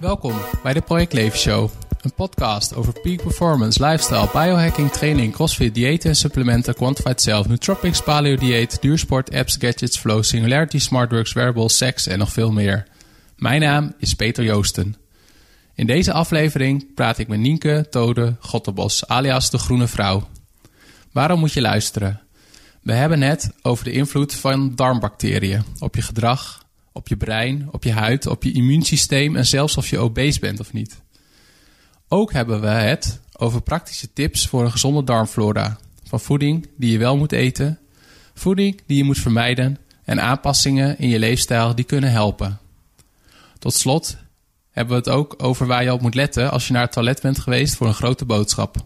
Welkom bij de Project Leven Show. Een podcast over peak performance, lifestyle, biohacking, training, crossfit, diëten en supplementen, quantified self, nootropics, paleo dieet, duursport, apps, gadgets, flow, singularity, smartworks, wearables, seks en nog veel meer. Mijn naam is Peter Joosten. In deze aflevering praat ik met Nienke Tode Gottebos, alias de Groene Vrouw. Waarom moet je luisteren? We hebben het over de invloed van darmbacteriën op je gedrag, op je brein, op je huid, op je immuunsysteem en zelfs of je obese bent of niet. Ook hebben we het over praktische tips voor een gezonde darmflora. Van voeding die je wel moet eten, voeding die je moet vermijden en aanpassingen in je leefstijl die kunnen helpen. Tot slot hebben we het ook over waar je op moet letten als je naar het toilet bent geweest voor een grote boodschap.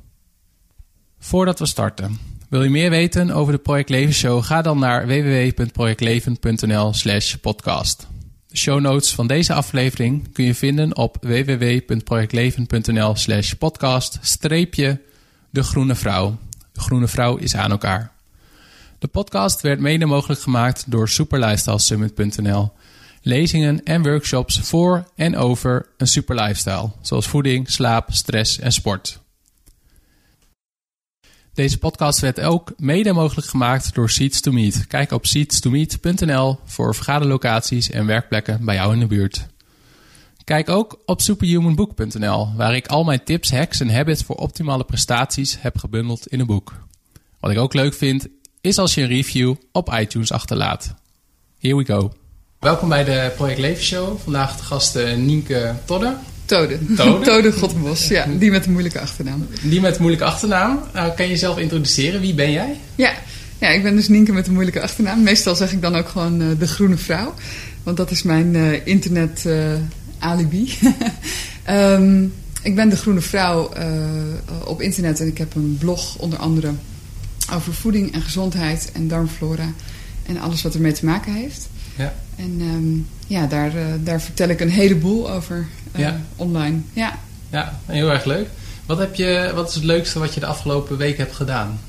Voordat we starten, wil je meer weten over de Project Leven Show? Ga dan naar www.projectleven.nl/slash podcast. De show notes van deze aflevering kun je vinden op www.projectleven.nl/slash podcast streepje de groene vrouw. De groene vrouw is aan elkaar. De podcast werd mede mogelijk gemaakt door superlifestylesummit.nl. Lezingen en workshops voor en over een super lifestyle, zoals voeding, slaap, stress en sport. Deze podcast werd ook mede mogelijk gemaakt door Seeds to Meet. Kijk op seeds2meet.nl voor vergaderlocaties en werkplekken bij jou in de buurt. Kijk ook op superhumanbook.nl, waar ik al mijn tips, hacks en habits voor optimale prestaties heb gebundeld in een boek. Wat ik ook leuk vind, is als je een review op iTunes achterlaat. Here we go. Welkom bij de Project Leven Show. Vandaag de gast eh, Nienke Todde. Tode. Tode? Tode Godbos, ja. Die met een moeilijke achternaam. Die met een moeilijke achternaam. Uh, kan je jezelf introduceren? Wie ben jij? Ja. ja, ik ben dus Nienke met een moeilijke achternaam. Meestal zeg ik dan ook gewoon uh, de groene vrouw. Want dat is mijn uh, internet alibi. um, ik ben de groene vrouw op internet en ik heb een blog onder andere over voeding en gezondheid en darmflora. En alles wat ermee te maken heeft. Ja. En um, ja, daar, uh, daar vertel ik een heleboel over uh, Ja. online. Ja. Ja, heel erg leuk. Wat, heb je, wat is het leukste wat je de afgelopen week hebt gedaan?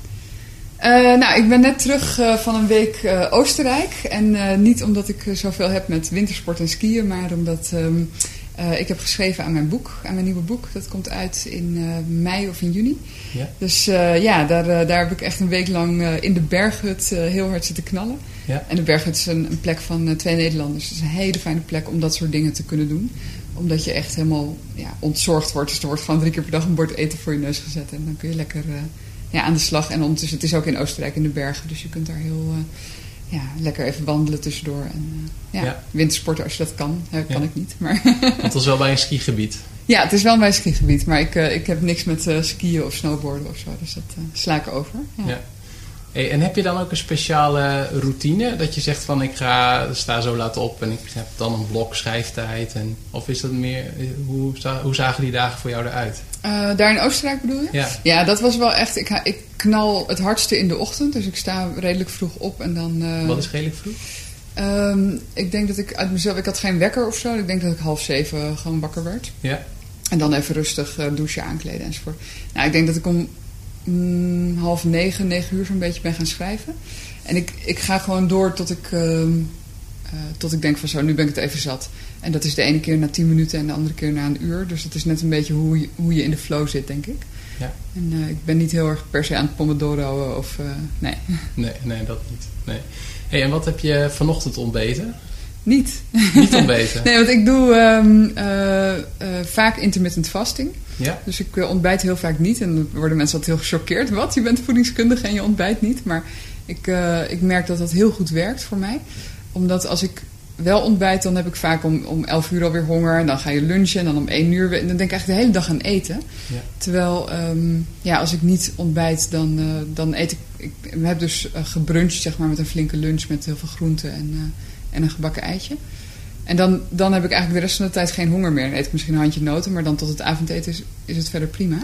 Uh, nou, ik ben net terug uh, van een week uh, Oostenrijk. En niet omdat ik zoveel heb met wintersport en skiën, maar omdat um, ik heb geschreven aan mijn boek, aan mijn nieuwe boek. Dat komt uit in mei of in juni. Ja. Dus ja, daar, daar heb ik echt een week lang in de berghut heel hard zitten knallen. Ja. En de berghut is een, een plek van twee Nederlanders. Het is een hele fijne plek om dat soort dingen te kunnen doen. Omdat je echt helemaal ja, ontzorgd wordt. Dus er wordt gewoon drie keer per dag een bord eten voor je neus gezet. En dan kun je lekker ja, aan de slag. En ondertussen, het is ook in Oostenrijk in de bergen. Dus je kunt daar heel uh, ja, lekker even wandelen tussendoor. En ja, Ja. wintersporten als je dat kan. Kan ik niet. Maar Het was wel bij een skigebied. ja, het is wel mijn skigebied. Maar ik, ik heb niks met skiën of snowboarden of zo. Dus dat sla ik over. Ja. Ja. Hey, en heb je dan ook een speciale routine? Dat je zegt van ik ga, sta zo laat op en ik heb dan een blok schrijftijd. En, of is dat meer, hoe, hoe zagen die dagen voor jou eruit? Uh, daar in Oostenrijk bedoel je? Ja. Ja, dat was wel echt... Ik, ik knal het hardste in de ochtend. Dus ik sta redelijk vroeg op en dan... Uh, Wat is redelijk vroeg? Um, ik denk dat ik uit mezelf... Ik had geen wekker of zo. Ik denk dat ik half zeven gewoon wakker werd. Ja. En dan even rustig uh, douchen, aankleden enzovoort. Nou, ik denk dat ik om mm, half negen, negen uur zo'n beetje ben gaan schrijven. En ik, ik ga gewoon door tot ik, uh, uh, tot ik denk van zo, nu ben ik het even zat. En dat is de ene keer na tien minuten en de andere keer na een uur. Dus dat is net een beetje hoe je, hoe je in de flow zit, denk ik. Ja. En uh, ik ben niet heel erg per se aan het pomodoro of uh, nee. Nee, nee, dat niet. Nee. Hey, en wat heb je vanochtend ontbeten? Niet. Niet ontbeten? nee, want ik doe um, uh, vaak intermittent fasting. Ja. Dus ik uh, ontbijt heel vaak niet. En dan worden mensen altijd heel gechoqueerd. Wat, je bent voedingskundige en je ontbijt niet. Maar ik, uh, ik merk dat dat heel goed werkt voor mij. Omdat als ik wel ontbijt, dan heb ik vaak om, om 11 uur alweer honger. En dan ga je lunchen en dan om 1 uur. En dan denk ik eigenlijk de hele dag aan eten. Ja. Terwijl, um, ja, als ik niet ontbijt, dan, uh, dan eet ik... Ik heb dus uh, gebruncht, zeg maar, met een flinke lunch met heel veel groenten en, en een gebakken eitje. En dan, dan heb ik eigenlijk de rest van de tijd geen honger meer. Dan eet ik misschien een handje noten, maar dan tot het avondeten is, is het verder prima.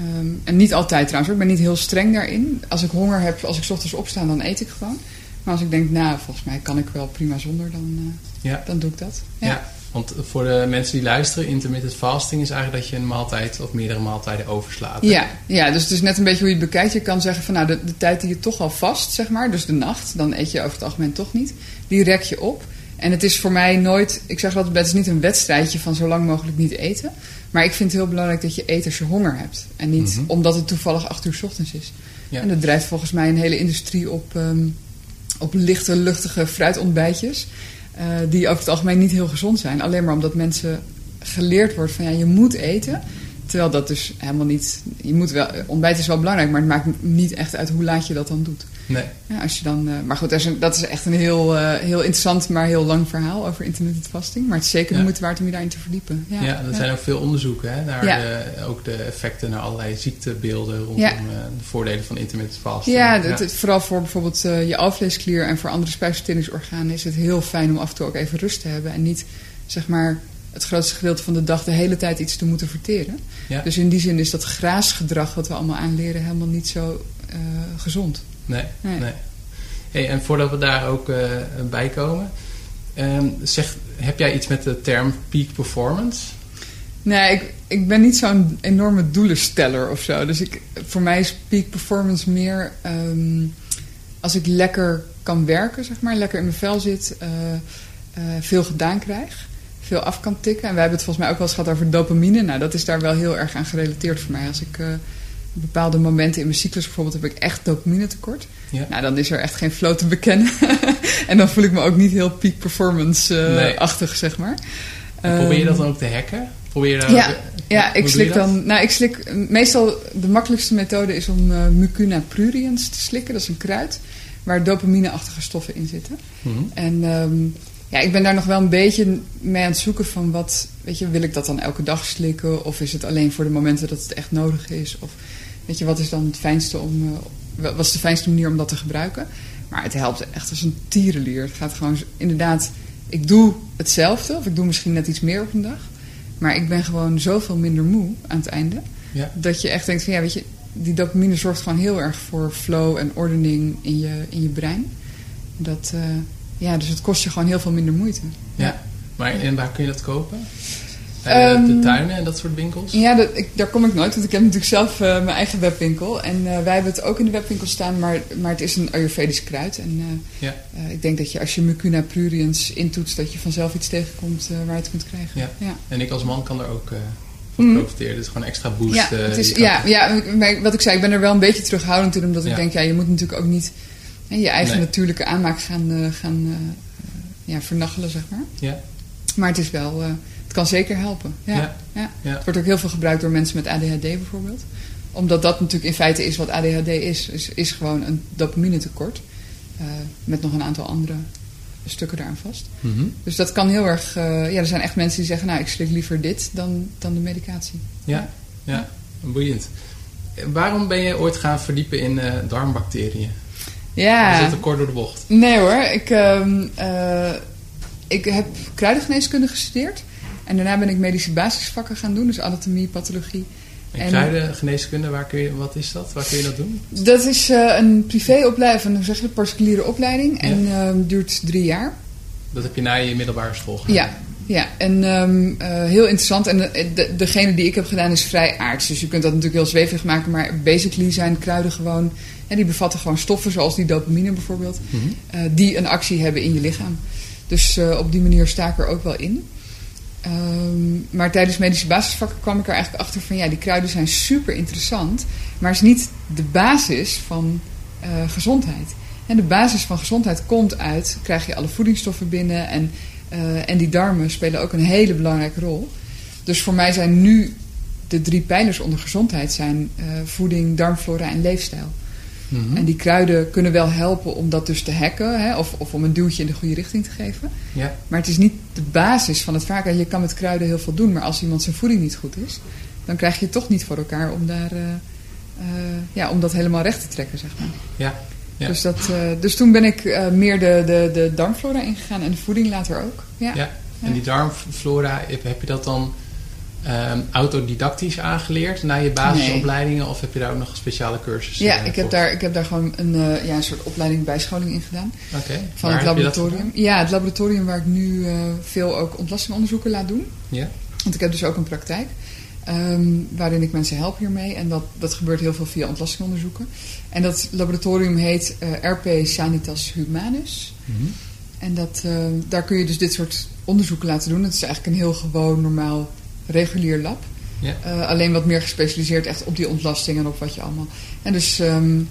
Um, en niet altijd trouwens, ik ben niet heel streng daarin. Als ik honger heb, als ik 's ochtends opsta, dan eet ik gewoon. Maar als ik denk, nou, volgens mij kan ik wel prima zonder, dan, uh, ja. dan doe ik dat. Ja. ja. want voor de mensen die luisteren, intermittent fasting is eigenlijk dat je een maaltijd of meerdere maaltijden overslaat. hè? Ja, ja, dus het is net een beetje hoe je het bekijkt. Je kan zeggen van nou, de, de tijd die je toch al vast, zeg maar, dus de nacht, dan eet je over het algemeen toch niet. Die rek je op. En het is voor mij nooit, ik zeg altijd, het is niet een wedstrijdje van zo lang mogelijk niet eten. Maar ik vind het heel belangrijk dat je eet als je honger hebt. En niet Mhm. omdat het toevallig acht uur 's ochtends is. Ja. En dat drijft volgens mij een hele industrie op, ehm, op lichte, luchtige fruitontbijtjes. eh, die over het algemeen niet heel gezond zijn. Alleen maar omdat mensen geleerd wordt van ja, je moet eten. Terwijl dat dus helemaal niet. Je moet wel, ontbijt is wel belangrijk, maar het maakt niet echt uit hoe laat je dat dan doet. Nee. Ja, als je dan, eh, maar goed, dat is, een- dat is echt een heel, eh, heel interessant, maar heel lang verhaal over intermittent fasting. Maar het is zeker de Ja. moeite waard om je daarin te verdiepen. Ja, Ja, er zijn ook veel onderzoeken hè, naar de, ook de effecten naar allerlei ziektebeelden rondom Ja. eh, de voordelen van intermittent fasting. Ja, het- vooral voor bijvoorbeeld je alvleesklier en voor andere spijsverteringsorganen is het heel fijn om af en toe ook even rust te hebben. En niet zeg maar het grootste gedeelte van de dag de hele tijd iets te moeten verteren. Ja. Dus in die zin is dat graasgedrag wat we allemaal aanleren helemaal niet zo eh, gezond. Nee, nee. Nee. Hey, en voordat we daar ook eh, bij komen, ehm, zeg, heb jij iets met de term peak performance? Nee, ik, ik ben niet zo'n enorme doelensteller of zo. Dus ik, voor mij is peak performance meer ehm, als ik lekker kan werken, zeg maar, lekker in mijn vel zit, eh, veel gedaan krijg, veel af kan tikken. En wij hebben het volgens mij ook wel eens gehad over dopamine. Nou, dat is daar wel heel erg aan gerelateerd voor mij. Als ik eh, bepaalde momenten in mijn cyclus bijvoorbeeld heb ik echt dopamine tekort. Ja. Nou, dan is er echt geen flow te bekennen. en dan voel ik me ook niet heel peak performance-achtig, zeg maar. En probeer je dat Ehm, dan ook te hacken? Probeer je Ja, ook- ja, ik slik dan. Nou, ik slik meestal de makkelijkste methode is om eh, mucuna pruriens te slikken. Dat is een kruid waar dopamineachtige stoffen in zitten. Mhm. En ehm, ja, ik ben daar nog wel een beetje mee aan het zoeken van wat, weet je, wil ik dat dan elke dag slikken? Of is het alleen voor de momenten dat het echt nodig is? Of weet je, wat is dan het fijnste om, eh, wat is de fijnste manier om dat te gebruiken? Maar het helpt echt als een tierenlier. Het gaat gewoon inderdaad, ik doe hetzelfde, of ik doe misschien net iets meer op een dag. Maar ik ben gewoon zoveel minder moe aan het einde. Ja. Dat je echt denkt van ja, weet je, die dopamine zorgt gewoon heel erg voor flow en ordening in je, in je brein. Dat, eh, ja, dus het kost je gewoon heel veel minder moeite. Ja. Maar en waar kun je dat kopen? Bij de- de Ehm, tuinen en dat soort winkels? Ja, dat, ik, daar kom ik nooit, want ik heb natuurlijk zelf eh, mijn eigen webwinkel. En eh, wij hebben het ook in de webwinkel staan, maar, maar het is een Ayurvedisch kruid. En eh, Ja. eh, ik denk dat je als je mucuna pruriens intoetst, dat je vanzelf iets tegenkomt eh, waar je het kunt krijgen. Ja. ja. En ik als man kan er ook eh, van Mhm. profiteren. Dus gewoon extra boost. Ja, eh, het is, ja, ja, wat ik zei, ik ben er wel een beetje terughoudend in, omdat ik denk, ja, je moet natuurlijk ook niet je eigen Nee. natuurlijke aanmaak gaan, eh, gaan eh, ja, vernachelen, zeg maar. Ja. Maar het is wel, eh, het kan zeker helpen. Ja, Ja. ja. Ja. Het wordt ook heel veel gebruikt door mensen met ADHD bijvoorbeeld. Omdat dat natuurlijk in feite is wat ADHD is. Is, is gewoon een dopamine tekort. met nog een aantal andere stukken daaraan vast. Mhm. Dus dat kan heel erg... ja, er zijn echt mensen die zeggen... nou, ik slik liever dit dan, dan de medicatie. Ja. ja, boeiend. Waarom ben je ooit gaan verdiepen in darmbacteriën? Ja. Dat te kort door de bocht? Nee hoor, ik, ehm, eh, ik heb kruidengeneeskunde gestudeerd. En daarna ben ik medische basisvakken gaan doen. Dus anatomie, pathologie. En En- kruidengeneeskunde, waar kun je, wat is dat? Waar kun je dat doen? Dat is eh, een privéopleiding, een zeg je, particuliere opleiding. En ehm, duurt drie jaar. Dat heb je na je middelbare school gedaan? Ja, ja. en ehm, eh, heel interessant. En de, de- degene die ik heb gedaan is vrij aards. Dus je kunt dat natuurlijk heel zweverig maken. Maar basically zijn kruiden gewoon... En die bevatten gewoon stoffen zoals die dopamine bijvoorbeeld. Mhm. eh, die een actie hebben in je lichaam. Dus eh, op die manier sta ik er ook wel in. Ehm, maar tijdens medische basisvakken kwam ik er eigenlijk achter van... ja, die kruiden zijn super interessant... maar is niet de basis van eh, gezondheid. En de basis van gezondheid komt uit... krijg je alle voedingsstoffen binnen... en, en die darmen spelen ook een hele belangrijke rol. Dus voor mij zijn nu de drie pijlers onder gezondheid... zijn voeding, darmflora en leefstijl. Mhm. En die kruiden kunnen wel helpen om dat dus te hacken, hè, of, of om een duwtje in de goede richting te geven. Ja, Maar het is niet de basis van het vaak. Je kan met kruiden heel veel doen, maar als iemand zijn voeding niet goed is, dan krijg je het toch niet voor elkaar om, daar, eh, eh, ja, om dat helemaal recht te trekken, zeg maar. ja. Ja. Dus, dat, eh, dus toen ben ik meer de, de, de darmflora ingegaan en de voeding later ook. Ja. Ja. En die darmflora, heb je dat dan ehm, autodidactisch aangeleerd na je basisopleidingen? Of heb je daar ook nog speciale cursussen Ja, eh, ik heb, daar, ik heb daar gewoon een, eh, ja, een soort opleiding bijscholing in gedaan. Oké, Van waar het laboratorium. Ja, het laboratorium waar ik nu eh, veel ook ontlastingonderzoeken laat doen. Ja, Want ik heb dus ook een praktijk. ehm, waarin ik mensen help hiermee. En dat, dat gebeurt heel veel via ontlastingonderzoeken. En dat laboratorium heet RP Sanitas Humanus. Mhm. En dat, uh, daar kun je dus dit soort onderzoeken laten doen. Het is eigenlijk een heel gewoon, normaal, regulier lab. Ja. Uh, alleen wat meer gespecialiseerd echt op die ontlasting en op wat je allemaal... En dus um,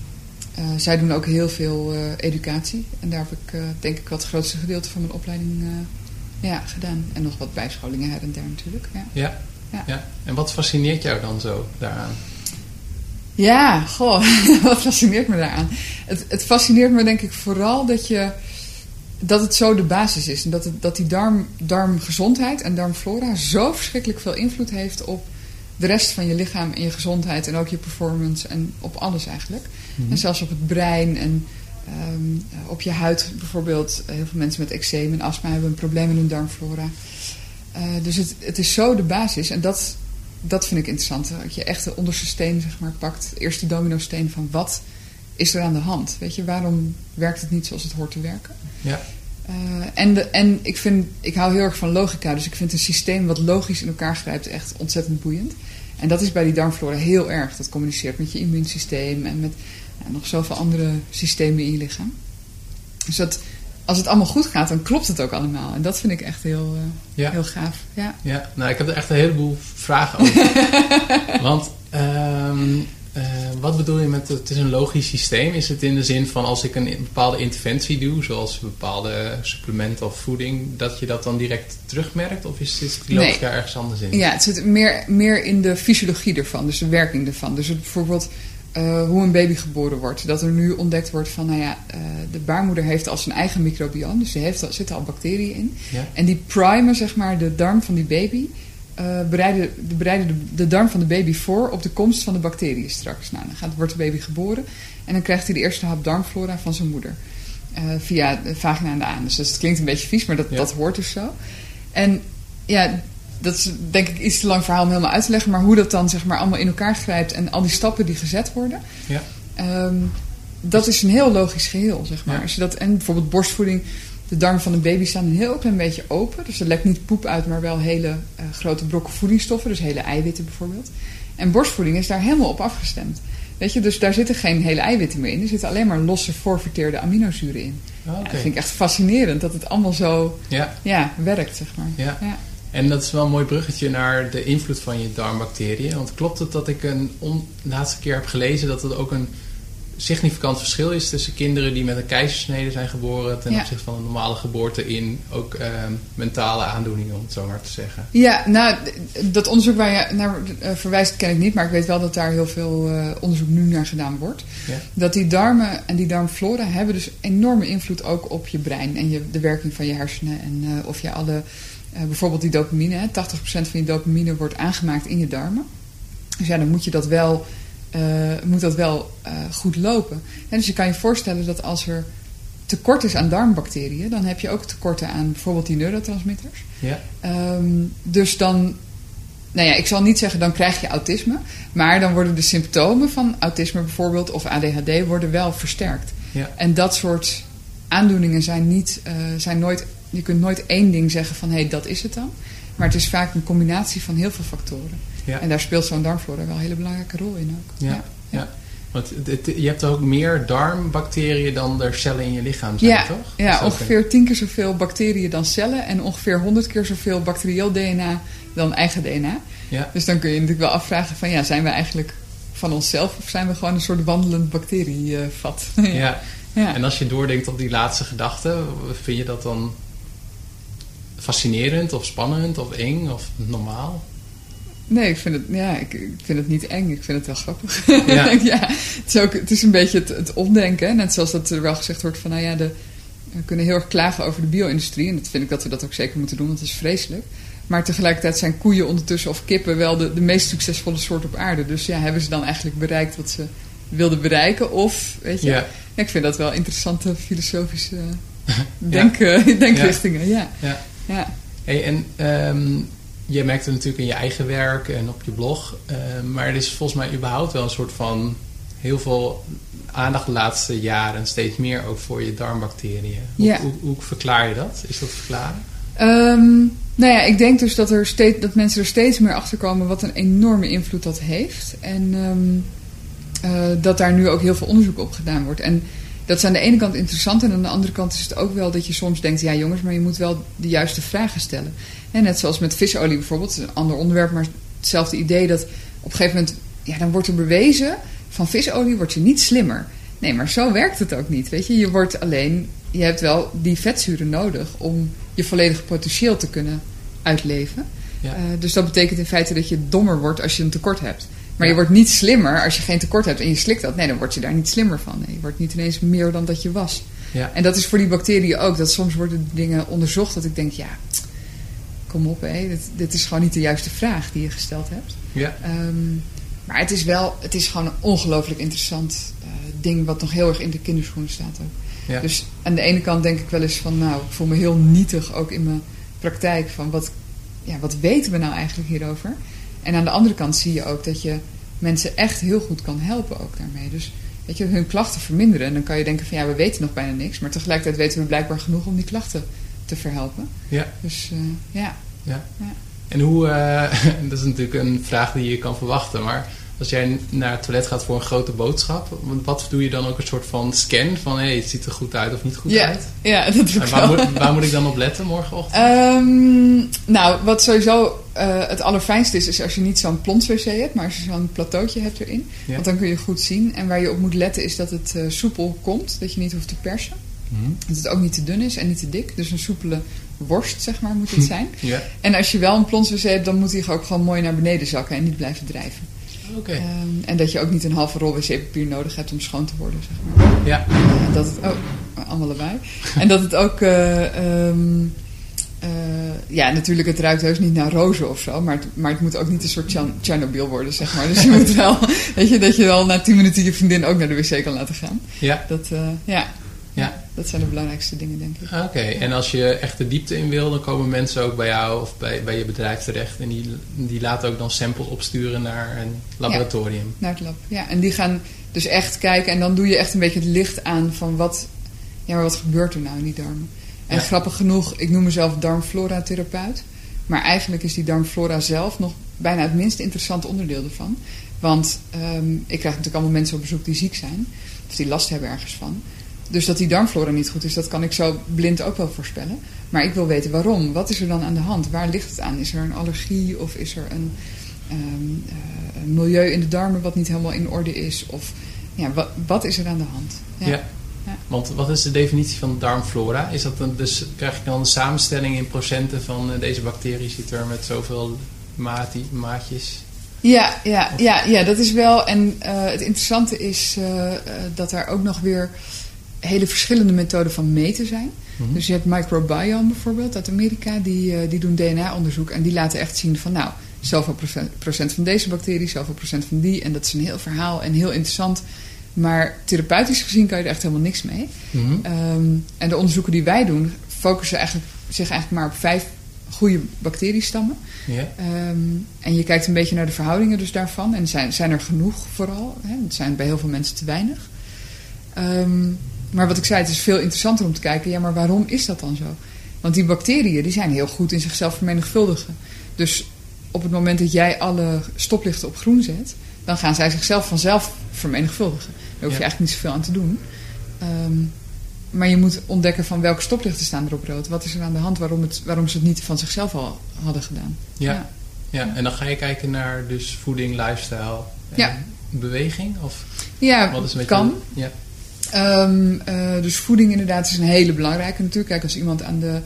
uh, zij doen ook heel veel educatie. En daar heb ik denk ik wat het grootste gedeelte van mijn opleiding ja, gedaan. En nog wat bijscholingen her en der natuurlijk. Ja. Ja. ja. ja. En wat fascineert jou dan zo daaraan? Ja, goh, wat fascineert me daaraan? Het, het fascineert me denk ik vooral dat je dat het zo de basis is. En dat, het, dat die darm, darmgezondheid en darmflora zo verschrikkelijk veel invloed heeft op de rest van je lichaam en je gezondheid en ook je performance en op alles eigenlijk. Mhm. En zelfs op het brein en um, op je huid bijvoorbeeld. Heel veel mensen met eczeem en astma hebben een probleem met hun darmflora. Uh, dus het, het is zo de basis en dat, dat vind ik interessant. Dat je echt de onderste steen zeg maar, pakt, de eerste domino steen van wat is er aan de hand? Weet je, waarom werkt het niet zoals het hoort te werken? Ja. Uh, en, de, en ik, vind, ik hou heel erg van logica, dus ik vind een systeem wat logisch in elkaar grijpt echt ontzettend boeiend. En dat is bij die darmflora heel erg. Dat communiceert met je immuunsysteem en met ja, nog zoveel andere systemen in je lichaam. Dus dat, als het allemaal goed gaat, dan klopt het ook allemaal. En dat vind ik echt heel, uh, ja. heel gaaf. Ja. ja, nou ik heb er echt een heleboel vragen over. Want um, uh, wat bedoel je met het is een logisch systeem? Is het in de zin van als ik een bepaalde interventie doe, zoals bepaalde supplementen of voeding, dat je dat dan direct terugmerkt? Of is dit die logica nee. ergens anders in? Ja, het zit meer, meer in de fysiologie ervan, dus de werking ervan. Dus bijvoorbeeld uh, hoe een baby geboren wordt. Dat er nu ontdekt wordt van, nou ja, uh, de baarmoeder heeft al zijn eigen microbiome, dus er zitten al bacteriën in. Ja. En die primen, zeg maar, de darm van die baby. Uh, bereiden, de, bereiden de, de, darm van de baby voor op de komst van de bacteriën straks. Nou, dan gaat, wordt de baby geboren en dan krijgt hij de eerste hap darmflora van zijn moeder. Uh, via de vagina en de anus. Dus het klinkt een beetje vies, maar dat, Ja. dat hoort dus zo. En ja, dat is denk ik iets te lang verhaal om helemaal uit te leggen. Maar hoe dat dan zeg maar allemaal in elkaar grijpt en al die stappen die gezet worden. Ja. ehm, dat is een heel logisch geheel, zeg maar. Ja. Als je dat, en bijvoorbeeld borstvoeding, de darmen van een baby staan een heel klein beetje open. Dus er lekt niet poep uit, maar wel hele eh, grote brokken voedingsstoffen. Dus hele eiwitten bijvoorbeeld. En borstvoeding is daar helemaal op afgestemd. Weet je, dus daar zitten geen hele eiwitten meer in. Er zitten alleen maar losse voorverteerde aminozuren in. Ja, Oké. dat vind ik echt fascinerend dat het allemaal zo Ja. ja, werkt, zeg maar. Ja. Ja. En dat is wel een mooi bruggetje naar de invloed van je darmbacteriën. Want klopt het dat ik een on, laatste keer heb gelezen dat het ook een significant verschil is tussen kinderen die met een keizersnede zijn geboren ten Ja. opzichte van een normale geboorte in ook ehm, mentale aandoeningen, om het zo maar te zeggen. Ja, nou, dat onderzoek waar je naar eh, verwijst ken ik niet, maar ik weet wel dat daar heel veel eh, onderzoek nu naar gedaan wordt. Ja. Dat die darmen en die darmflora hebben dus enorme invloed ook op je brein en je, de werking van je hersenen. En eh, of je alle, bijvoorbeeld die dopamine, hè, 80% van je dopamine wordt aangemaakt in je darmen. Dus ja, dan moet je dat wel, moet dat wel eh, goed lopen. En dus je kan je voorstellen dat als er tekort is aan darmbacteriën, dan heb je ook tekorten aan bijvoorbeeld die neurotransmitters. Ja. Ehm, dus dan, nou ja, ik zal niet zeggen dan krijg je autisme, maar dan worden de symptomen van autisme bijvoorbeeld of ADHD worden wel versterkt. Ja. En dat soort aandoeningen zijn niet, eh, zijn nooit, je kunt nooit één ding zeggen van hé, hey, dat is het dan. Maar het is vaak een combinatie van heel veel factoren. Ja. En daar speelt zo'n darmflora wel een hele belangrijke rol in ook. Ja. ja. Want het- het- je hebt ook meer darmbacteriën dan er cellen in je lichaam zijn, Ja, toch? ja ongeveer tien keer zoveel bacteriën dan cellen en ongeveer honderd keer zoveel bacterieel DNA dan eigen DNA. ja. Dus dan kun je natuurlijk wel afvragen van ja, zijn we eigenlijk van onszelf of zijn we gewoon een soort wandelend bacterievat? Ja. ja. En als je doordenkt op die laatste gedachte, vind je dat dan fascinerend of spannend of eng of normaal? Nee, ik vind, het, ja, ik, ik vind het niet eng. Ik vind het wel grappig. Ja. ja, het, is ook, het is een beetje het, het omdenken. hè. Net zoals dat er wel gezegd wordt van... Nou ja, de, we kunnen heel erg klagen over de bio-industrie. En dat vind ik dat we dat ook zeker moeten doen, want dat is vreselijk. Maar tegelijkertijd zijn koeien ondertussen of kippen wel de, de meest succesvolle soort op aarde. Dus ja, hebben ze dan eigenlijk bereikt wat ze wilden bereiken? Of, weet je... Ja. Ja, ik vind dat wel interessante filosofische denk, denkrichtingen. Ja. Ja. Hey, en je merkt het natuurlijk in je eigen werk en op je blog. ehm, maar er is volgens mij überhaupt wel een soort van heel veel aandacht de laatste jaren. Steeds meer ook voor je darmbacteriën. Hoe, Ja. hoe, hoe verklaar je dat? Is dat te verklaren? Ehm, nou ja, ik denk dus dat, er steeds, dat mensen er steeds meer achter komen wat een enorme invloed dat heeft. En eh, dat daar nu ook heel veel onderzoek op gedaan wordt. En dat is aan de ene kant interessant. En aan de andere kant is het ook wel dat je soms denkt... ja jongens, maar je moet wel de juiste vragen stellen. En net zoals met visolie bijvoorbeeld. Een ander onderwerp, maar hetzelfde idee dat op een gegeven moment... ja, dan wordt er bewezen... van visolie word je niet slimmer. Nee, maar zo werkt het ook niet. Weet je, je wordt alleen... je hebt wel die vetzuren nodig... om je volledige potentieel te kunnen uitleven. Ja. Uh, dus dat betekent in feite dat je dommer wordt als je een tekort hebt. Maar je wordt niet slimmer als je geen tekort hebt en je slikt dat. Nee, dan word je daar niet slimmer van. Nee, je wordt niet ineens meer dan dat je was. Ja. En dat is voor die bacteriën ook. Dat soms worden dingen onderzocht dat ik denk, ja, kom op, hé, dit, dit is gewoon niet de juiste vraag die je gesteld hebt. Ja. Ehm, maar het is wel, het is gewoon een ongelooflijk interessant eh, ding wat nog heel erg in de kinderschoenen staat ook. Ja. Dus aan de ene kant denk ik wel eens van, nou, ik voel me heel nietig ook in mijn praktijk van wat, ja, wat weten we nou eigenlijk hierover? En aan de andere kant zie je ook dat je mensen echt heel goed kan helpen ook daarmee. Dus weet je, hun klachten verminderen. En dan kan je denken van ja, we weten nog bijna niks. Maar tegelijkertijd weten we blijkbaar genoeg om die klachten te verhelpen. Ja. Dus eh, ja. Ja. Ja. En hoe, eh, dat is natuurlijk een vraag die je kan verwachten, maar als jij naar het toilet gaat voor een grote boodschap, wat doe je dan ook een soort van scan van hé, hey, het ziet er goed uit of niet goed Ja, uit? ja, dat doe En ik waar, wel. moet, waar moet ik dan op letten morgenochtend? Ehm, nou, wat sowieso eh, het allerfijnste is, is als je niet zo'n plons wc hebt, maar als je zo'n plateautje hebt erin. Ja. Want dan kun je goed zien. En waar je op moet letten is dat het eh, soepel komt, dat je niet hoeft te persen. Mhm. Dat het ook niet te dun is en niet te dik. Dus een soepele worst, zeg maar, moet het zijn. Ja, En als je wel een plons wc hebt, dan moet hij ook gewoon mooi naar beneden zakken en niet blijven drijven. Ehm, en dat je ook niet een halve rol wc-papier nodig hebt om schoon te worden, zeg maar. Ja, En dat het, oh, allemaal erbij. En dat het ook, eh, ehm, eh, ja, natuurlijk, het ruikt heus niet naar rozen of zo, maar het, maar het moet ook niet een soort Tsjernobyl worden, zeg maar. Dus je moet wel, weet je, dat je wel na tien minuten je vriendin ook naar de wc kan laten gaan. ja. Dat, eh, ja. Ja. Dat zijn de belangrijkste dingen, denk ik. Oké, en als je echt de diepte in wil, dan komen mensen ook bij jou of bij, bij je bedrijf terecht. En die, die laten ook dan samples opsturen naar een laboratorium. Naar het lab. Ja, en die gaan dus echt kijken en dan doe je echt een beetje het licht aan van wat, ja, maar wat gebeurt er nou in die darmen. En Ja. grappig genoeg, ik noem mezelf darmflora-therapeut. Maar eigenlijk is die darmflora zelf nog bijna het minst interessante onderdeel ervan. Want ehm, ik krijg natuurlijk allemaal mensen op bezoek die ziek zijn. Of die last hebben ergens van. Dus dat die darmflora niet goed is, dat kan ik zo blind ook wel voorspellen. Maar ik wil weten waarom. Wat is er dan aan de hand? Waar ligt het aan? Is er een allergie of is er een, ehm, eh, een milieu in de darmen wat niet helemaal in orde is? Of ja, wat, wat is er aan de hand? Ja. Ja. Want wat is de definitie van darmflora? Is dat dan dus, krijg je dan een samenstelling in procenten van eh, deze bacterie zit er met zoveel maati, maatjes? Ja, ja, ja, ja, dat is wel. En eh, het interessante is dat er ook nog weer hele verschillende methoden van meten zijn. Mhm. Dus je hebt Microbiome bijvoorbeeld uit Amerika, die, eh, die doen DNA-onderzoek en die laten echt zien van nou, zoveel procent, van deze bacterie, zoveel procent van die. En dat is een heel verhaal en heel interessant. Maar therapeutisch gezien kan je er echt helemaal niks mee. Mhm. Ehm, en de onderzoeken die wij doen, focussen eigenlijk, zich eigenlijk maar op vijf goede bacteriestammen. Ehm, en je kijkt een beetje naar de verhoudingen dus daarvan. En zijn, zijn er genoeg vooral? Hè? Het zijn bij heel veel mensen te weinig. Ehm, maar wat ik zei, het is veel interessanter om te kijken... ja, maar waarom is dat dan zo? Want die bacteriën die zijn heel goed in zichzelf vermenigvuldigen. Dus op het moment dat jij alle stoplichten op groen zet... dan gaan zij zichzelf vanzelf vermenigvuldigen. Daar hoef je Ja. eigenlijk niet zoveel aan te doen. Ehm, maar je moet ontdekken van welke stoplichten staan er op rood. Wat is er aan de hand waarom, het, waarom ze het niet van zichzelf al hadden gedaan. Ja. ja, en dan ga je kijken naar dus voeding, lifestyle en Ja. beweging? Of Ja, wat is een beetje... kan. Ja. Ehm, eh, dus voeding inderdaad is een hele belangrijke natuurlijk. Kijk, als iemand aan de,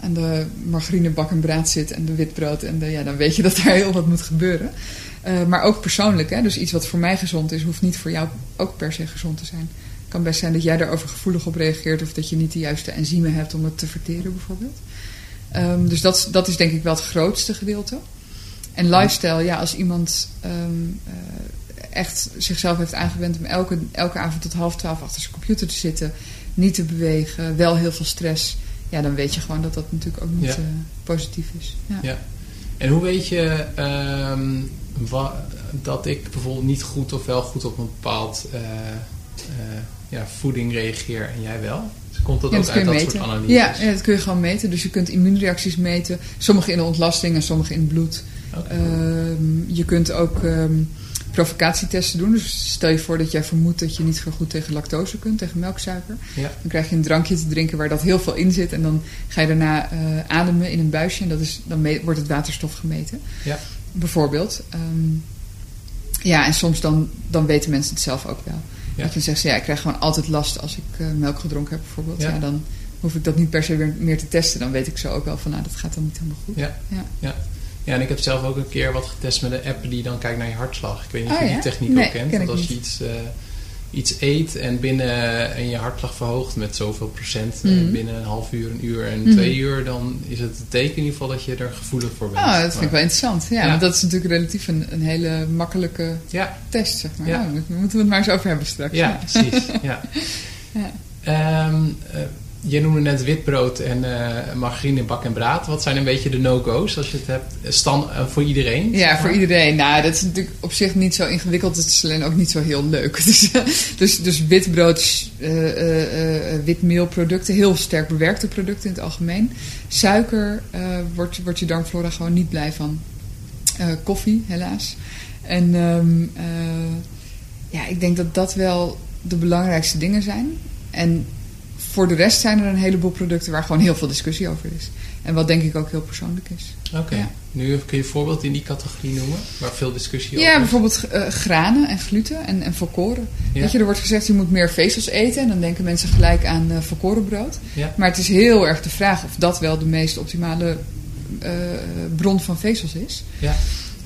aan de margarinebak en braad zit en de witbrood... En de, ja, dan weet je dat daar heel wat moet gebeuren. Eh, maar ook persoonlijk. Hè? Dus iets wat voor mij gezond is, hoeft niet voor jou ook per se gezond te zijn. Het kan best zijn dat jij daar over gevoelig op reageert... of dat je niet de juiste enzymen hebt om het te verteren bijvoorbeeld. Ehm, dus dat, dat is denk ik wel het grootste gedeelte. En lifestyle, ja, als iemand ehm, eh, echt zichzelf heeft aangewend om elke, elke avond tot half twaalf achter zijn computer te zitten, niet te bewegen, wel heel veel stress, ja, dan weet je gewoon dat dat natuurlijk ook niet Ja. eh, positief is. Ja. Ja. En hoe weet je ehm, dat ik bijvoorbeeld niet goed of wel goed op een bepaald eh, eh, ja, voeding reageer en jij wel? Dus komt dat Ja, ook dat uit dat meten. soort analyses? Ja, ja, dat kun je gewoon meten. Dus je kunt immuunreacties meten. Sommige in de ontlasting en sommige in het bloed. Oké. Ehm, je kunt ook ehm, provocatietesten doen. Dus stel je voor dat jij vermoedt dat je niet zo goed tegen lactose kunt, tegen melksuiker. Ja. Dan krijg je een drankje te drinken waar dat heel veel in zit. En dan ga je daarna eh, ademen in een buisje. En dat is, dan wordt het waterstof gemeten. Ja. Bijvoorbeeld. Ehm, ja, en soms dan, dan weten mensen het zelf ook wel. Ja. Dat je zegt, ja, ik krijg gewoon altijd last als ik eh, melk gedronken heb bijvoorbeeld. Ja. Ja. dan hoef ik dat niet per se weer meer te testen. Dan weet ik zo ook wel van, nou, dat gaat dan niet helemaal goed. Ja. Ja. Ja, en ik heb zelf ook een keer wat getest met een app die dan kijkt naar je hartslag. Ik weet niet of Oh, je die techniek Nee, ook kent. ken Want ik als je iets, eh, iets eet en binnen en je hartslag verhoogt met zoveel procent Mhm. binnen een half uur, een uur en Mhm. twee uur, dan is het een teken in ieder geval dat je er gevoelig voor bent. Oh, dat vind ik wel interessant. Ja, Ja. want dat is natuurlijk relatief een, een hele makkelijke Ja, test, zeg maar. Ja. Daar moeten we het maar eens over hebben straks. ja, precies. Ja. Ja. Ehm, eh, je noemde net witbrood en eh margarine, bak en braad. Wat zijn een beetje de no-go's als je het hebt stand, eh, voor iedereen? Ja, voor iedereen. Nou, dat is natuurlijk op zich niet zo ingewikkeld. Het is alleen ook niet zo heel leuk. Dus, dus, dus witbrood, eh, witmeelproducten, heel sterk bewerkte producten in het algemeen. Suiker wordt, wordt je darmflora gewoon niet blij van. Koffie, helaas. En ehm, eh, ja, ik denk dat dat wel de belangrijkste dingen zijn. En voor de rest zijn er een heleboel producten waar gewoon heel veel discussie over is. En wat denk ik ook heel persoonlijk is. Oké, Ja. nu kun je een voorbeeld in die categorie noemen, waar veel discussie over Ja, is. bijvoorbeeld eh, granen en gluten en, en volkoren. Ja. Weet je, er wordt gezegd je moet meer vezels eten. En dan denken mensen gelijk aan eh volkorenbrood. Ja. Maar het is heel erg de vraag of dat wel de meest optimale eh, bron van vezels is. Ja.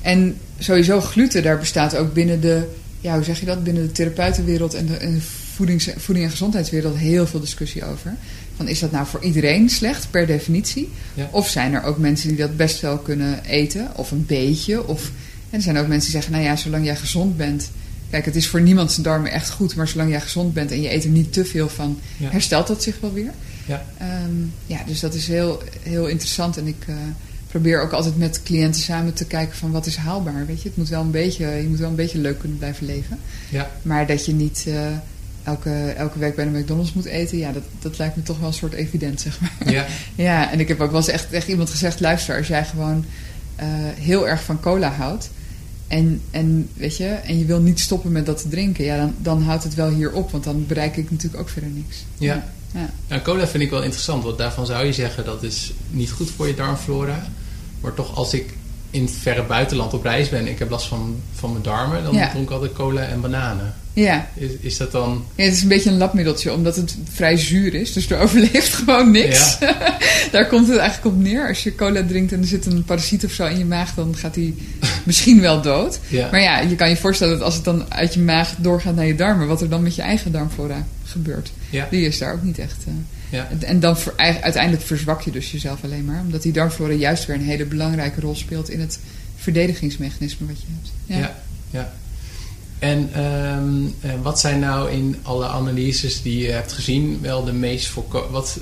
En sowieso gluten, daar bestaat ook binnen de, ja, hoe zeg je dat, binnen de therapeutenwereld en de, en de voedings, voeding- en gezondheidswereld heel veel discussie over. Van is dat nou voor iedereen slecht per definitie? Ja. Of zijn er ook mensen die dat best wel kunnen eten, of een beetje? Of, en er zijn ook mensen die zeggen, nou ja, zolang jij gezond bent. Kijk, het is voor niemand zijn darmen echt goed, maar zolang jij gezond bent en je eet er niet te veel van, Ja. herstelt dat zich wel weer. Ja. Ehm, ja, dus dat is heel, heel interessant. En ik eh, probeer ook altijd met cliënten samen te kijken van wat is haalbaar. Weet je, het moet wel een beetje, je moet wel een beetje leuk kunnen blijven leven. Ja. Maar dat je niet eh, elke, elke week bij de McDonald's moet eten, ja, dat, dat lijkt me toch wel een soort evident, zeg maar. Ja. Ja, en ik heb ook wel eens echt tegen iemand gezegd: luister, als jij gewoon eh, heel erg van cola houdt. En, en, weet je, en je wil niet stoppen met dat te drinken, ja, dan, dan houdt het wel hier op, want dan bereik ik natuurlijk ook verder niks. Ja. ja. Nou, cola vind ik wel interessant, want daarvan zou je zeggen dat is niet goed voor je darmflora. Maar toch als ik in het verre buitenland op reis ben, ik heb last van, van mijn darmen, dan Ja. dronk ik altijd cola en bananen. Ja. Is, is dat dan... Ja, het is een beetje een labmiddeltje, omdat het vrij zuur is. Dus er overleeft gewoon niks. Daar komt het eigenlijk op neer. Als je cola drinkt en er zit een parasiet of zo in je maag, dan gaat die misschien wel dood. Ja. Maar ja, je kan je voorstellen dat als het dan uit je maag doorgaat naar je darmen, wat er dan met je eigen darmflora gebeurt. Ja. Die is daar ook niet echt. Ja. En- dan uiteindelijk verzwak je dus jezelf alleen maar. Omdat die darmflora juist weer een hele belangrijke rol speelt in het verdedigingsmechanisme wat je hebt. Ja. ja. En ehm, eh, wat zijn nou in alle analyses die je hebt gezien wel de meest voorkomende... Wat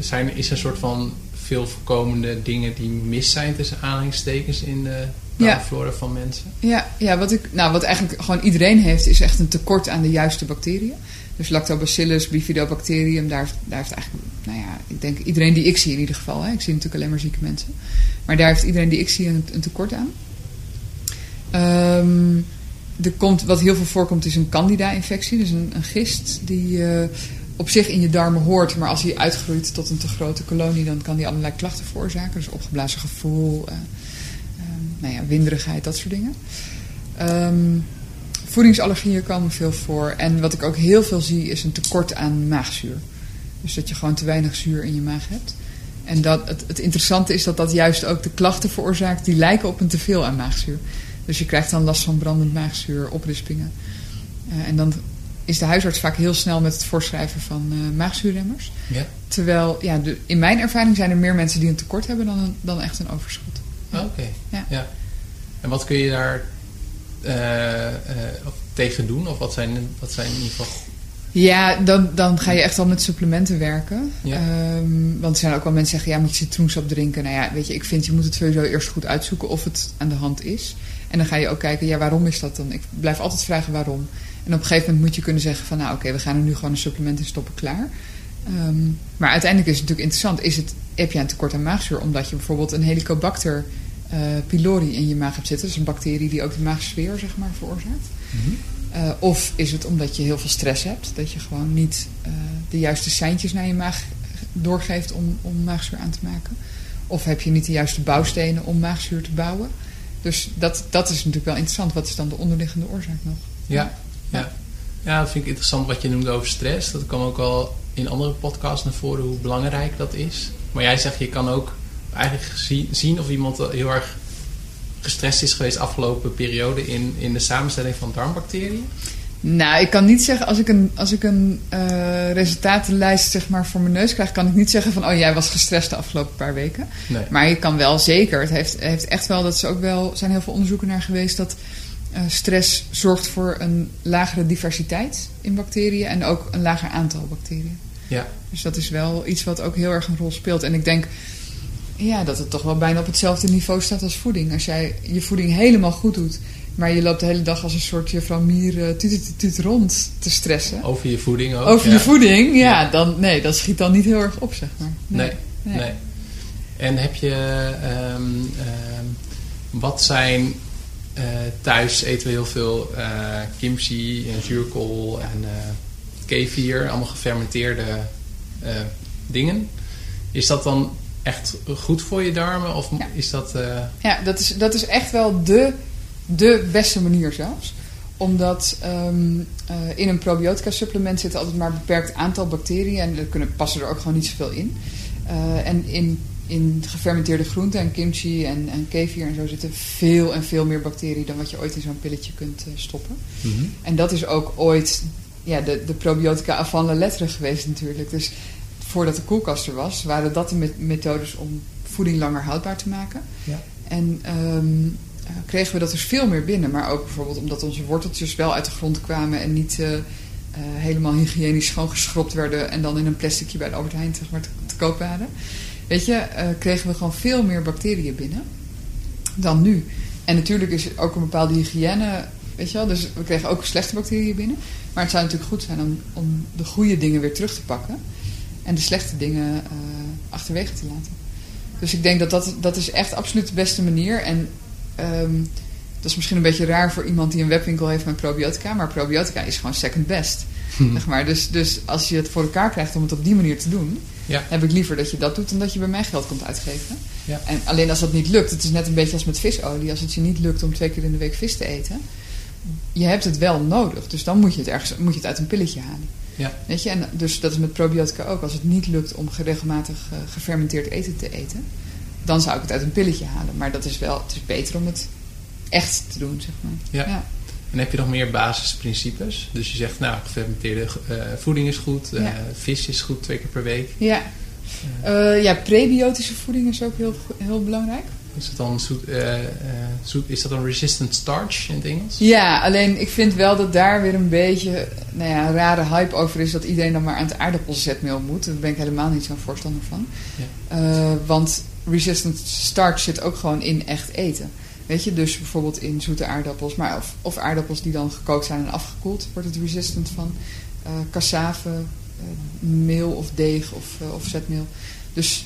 zijn, is er een soort van veel voorkomende dingen die mis zijn tussen aanhalingstekens in de Ja. darmflora van mensen? Ja, ja wat, ik, nou, wat eigenlijk gewoon iedereen heeft, is echt een tekort aan de juiste bacteriën. Dus lactobacillus, bifidobacterium, daar, heeft- daar heeft eigenlijk, nou ja, ik denk iedereen die ik zie in ieder geval. Hè, ik zie natuurlijk alleen maar zieke mensen. Maar daar heeft iedereen die ik zie een, een tekort aan. Ehm, er komt, wat heel veel voorkomt is een candida-infectie. Dus een, een gist die eh, op zich in je darmen hoort. Maar als die uitgroeit tot een te grote kolonie, dan kan die allerlei klachten veroorzaken. Dus opgeblazen gevoel, ehm, nou ja, winderigheid, dat soort dingen. Ehm, voedingsallergieën komen veel voor. En wat ik ook heel veel zie is een tekort aan maagzuur. Dus dat je gewoon te weinig zuur in je maag hebt. En dat, het, het interessante is dat dat juist ook de klachten veroorzaakt die lijken op een teveel aan maagzuur. Dus je krijgt dan last van brandend maagzuur, oprispingen. Eh, en dan is de huisarts vaak heel snel met het voorschrijven van eh, maagzuurremmers. Ja. Terwijl, ja, de, in mijn ervaring zijn er meer mensen die een tekort hebben dan, een, dan echt een overschot. Oh, Oké. Ja. En wat kun je daar eh, tegen doen? Of wat zijn, wat zijn in ieder geval... Ja, dan, dan ga je echt al met supplementen werken. Ja. Ehm, want er zijn ook wel mensen die zeggen, ja, moet je citroensap drinken? Nou ja, weet je, ik vind je moet het sowieso eerst goed uitzoeken of het aan de hand is. En dan ga je ook kijken, ja, waarom is dat dan? Ik blijf altijd vragen waarom. En op een gegeven moment moet je kunnen zeggen van, nou oké, we gaan er nu gewoon een supplement in stoppen, klaar. Ehm, maar uiteindelijk is het natuurlijk interessant, is het, heb je een tekort aan maagzuur? Omdat je bijvoorbeeld een helicobacter eh, pylori in je maag hebt zitten. Dat is een bacterie die ook de maagsfeer zeg maar, veroorzaakt. Mhm. Eh, of is het omdat je heel veel stress hebt, dat je gewoon niet eh, de juiste seintjes naar je maag doorgeeft om, om maagzuur aan te maken. Of heb je niet de juiste bouwstenen om maagzuur te bouwen. Dus dat, dat is natuurlijk wel interessant. Wat is dan de onderliggende oorzaak nog? Ja, ja. ja, dat vind ik interessant wat je noemde over stress. Dat kwam ook al in andere podcasts naar voren hoe belangrijk dat is. Maar jij zegt, je kan ook eigenlijk zie- zien of iemand heel erg gestrest is geweest de afgelopen periode in, in de samenstelling van darmbacteriën. Nou, ik kan niet zeggen, als ik een, als ik een eh, resultatenlijst zeg maar, voor mijn neus krijg, kan ik niet zeggen van, oh jij was gestrest de afgelopen paar weken. Nee. Maar je kan wel zeker, het heeft, heeft echt wel, dat is ook wel, er zijn heel veel onderzoeken naar geweest dat eh, stress zorgt voor een lagere diversiteit in bacteriën en ook een lager aantal bacteriën. Ja, Dus dat is wel iets wat ook heel erg een rol speelt. En ik denk ja, dat het toch wel bijna op hetzelfde niveau staat als voeding. Als jij je voeding helemaal goed doet, maar je loopt de hele dag als een soort juffrouw Mier uh, tuut, rond te stressen. over je voeding ook. Over ja. je voeding, ja, Ja. Dan, nee, dat schiet dan niet heel erg op, zeg maar. Nee, nee. En heb je, ehm, ehm, wat zijn, eh, thuis eten we heel veel eh, kimchi en zuurkool en eh kefir, allemaal gefermenteerde eh, dingen. Is dat dan echt goed voor je darmen of Ja. is dat... eh, Ja, dat is, dat is echt wel de, de beste manier zelfs. Omdat ehm, eh, in een probiotica supplement zit altijd maar een beperkt aantal bacteriën. En er kunnen, passen er ook gewoon niet zoveel in. Eh, en in, in gefermenteerde groenten en kimchi en, en kefir en zo zitten veel en veel meer bacteriën dan wat je ooit in zo'n pilletje kunt eh, stoppen. mhm. En dat is ook ooit ja, de, de probiotica avant la lettre geweest natuurlijk. Dus voordat de koelkast er was, waren dat de met- methodes om voeding langer houdbaar te maken. Ja. En ehm, eh, kregen we dat dus veel meer binnen. Maar ook bijvoorbeeld omdat onze worteltjes wel uit de grond kwamen en niet eh, eh, helemaal hygiënisch schoongeschropt werden en dan in een plasticje bij de Albert Heijn zeg maar, te, koop waren. Weet je, eh, kregen we gewoon veel meer bacteriën binnen dan nu. En natuurlijk is ook een bepaalde hygiëne, weet je wel. Dus we kregen ook slechte bacteriën binnen. Maar het zou natuurlijk goed zijn om, om de goede dingen weer terug te pakken. En de slechte dingen achterwege te laten. Dus ik denk dat, dat dat is echt absoluut de beste manier. En ehm, dat is misschien een beetje raar voor iemand die een webwinkel heeft met probiotica. Maar probiotica is gewoon second best. Zeg maar. dus, dus als je het voor elkaar krijgt om het op die manier te doen... Ja. heb ik liever dat je dat doet dan dat je bij mij geld komt uitgeven. Ja. En alleen als dat niet lukt, het is net een beetje als met visolie. Als het je niet lukt om twee keer in de week vis te eten, je hebt het wel nodig. Dus dan moet je het ergens moet je het uit een pilletje halen. Ja. Weet je? En dus dat is met probiotica ook. Als het niet lukt om regelmatig eh, gefermenteerd eten te eten, dan zou ik het uit een pilletje halen. Maar dat is wel, het is beter om het echt te doen, zeg maar. Ja. En heb je nog meer basisprincipes? Dus je zegt, nou, gefermenteerde eh, voeding is goed, eh, Ja. vis is goed twee keer per week. Ja. Eh, ja, prebiotische voeding is ook heel, heel belangrijk. Is dat dan zoet, zoet, is dat dan resistant starch in het Engels? Ja, alleen ik vind wel dat daar weer een beetje nou ja, een rare hype over is dat iedereen dan maar aan het aardappelzetmeel moet. Daar ben ik helemaal niet zo'n voorstander van. Ja. Want resistant starch zit ook gewoon in echt eten. Weet je, dus bijvoorbeeld in zoete aardappels, maar of, of aardappels die dan gekookt zijn en afgekoeld, wordt het resistant van. Eh cassave, eh, meel of deeg of, eh, of zetmeel. Dus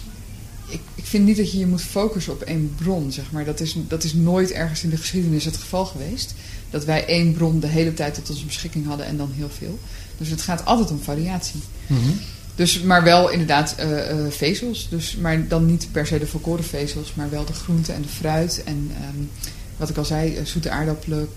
ik, ik vind niet dat je je moet focussen op één bron, zeg maar. Dat is, dat is nooit ergens in de geschiedenis het geval geweest. Dat wij één bron de hele tijd tot onze beschikking hadden en dan heel veel. Dus het gaat altijd om variatie. Mhm. Dus, maar wel inderdaad eh, eh, vezels. Dus, maar dan niet per se de volkoren vezels, maar wel de groenten en de fruit. En ehm, wat ik al zei, eh, zoete aardappelen,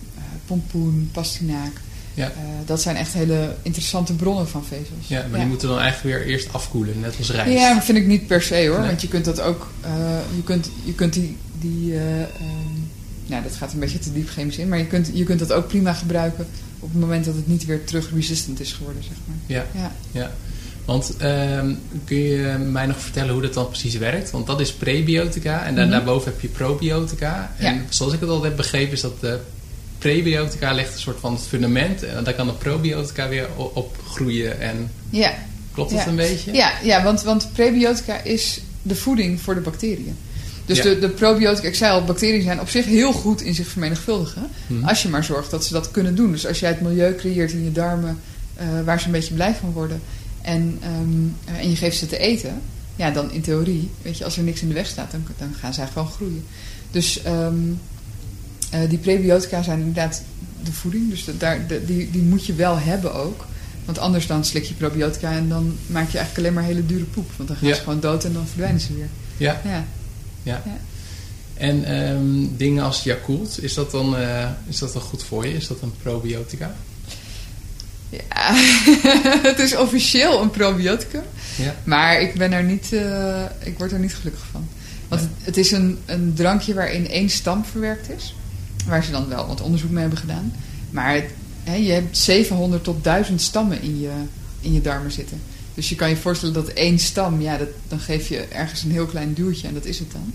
pompoen, pastinaak. Ja. Dat zijn echt hele interessante bronnen van vezels. Ja, maar die moeten dan eigenlijk weer eerst afkoelen, net als rijst. Ja, vind ik niet per se hoor. Nee. Want je kunt dat ook. je, kunt, je kunt die. die ehm, nou, dat gaat een beetje te diep chemisch in. Maar je kunt, je kunt dat ook prima gebruiken. op het moment dat het niet weer terug resistant is geworden, zeg maar. Ja, Ja. ja. Want ehm, kun je mij nog vertellen hoe dat dan precies werkt? Want dat is prebiotica en dan Mhm. daarboven heb je probiotica. En Ja. zoals ik het al heb begrepen is dat de prebiotica legt een soort van het fundament. En daar kan de probiotica weer op groeien. En Ja, klopt dat Ja. een beetje? ja, ja want, want prebiotica is de voeding voor de bacteriën. Dus Ja. de, de probiotica, ik zei al, bacteriën zijn op zich heel goed in zich vermenigvuldigen. Mhm. Als je maar zorgt dat ze dat kunnen doen. Dus als jij het milieu creëert in je darmen eh, waar ze een beetje blij van worden. En, ehm, en je geeft ze te eten. ja, dan in theorie, weet je, als er niks in de weg staat, dan, dan gaan zij gewoon groeien. Dus ehm, eh, die prebiotica zijn inderdaad de voeding. Dus dat, daar, de, die, die moet je wel hebben ook. Want anders dan slik je probiotica en dan maak je eigenlijk alleen maar hele dure poep. Want dan gaan Ja. ze gewoon dood en dan verdwijnen ze weer. Ja, Ja. ja. Ja. En ehm, dingen als Yakult, is dat, dan, eh, is dat dan goed voor je? Is dat een probiotica? Ja, het is officieel een probioticum. Ja. Maar ik ben er niet, eh, ik word er niet gelukkig van. Want het, het is een, een drankje waarin één stam verwerkt is. Waar ze dan wel wat onderzoek mee hebben gedaan. Maar het, hè, je hebt 700 tot 1000 stammen in je, in je darmen zitten. Dus je kan je voorstellen dat één stam, ja, dat, dan geef je ergens een heel klein duwtje en dat is het dan.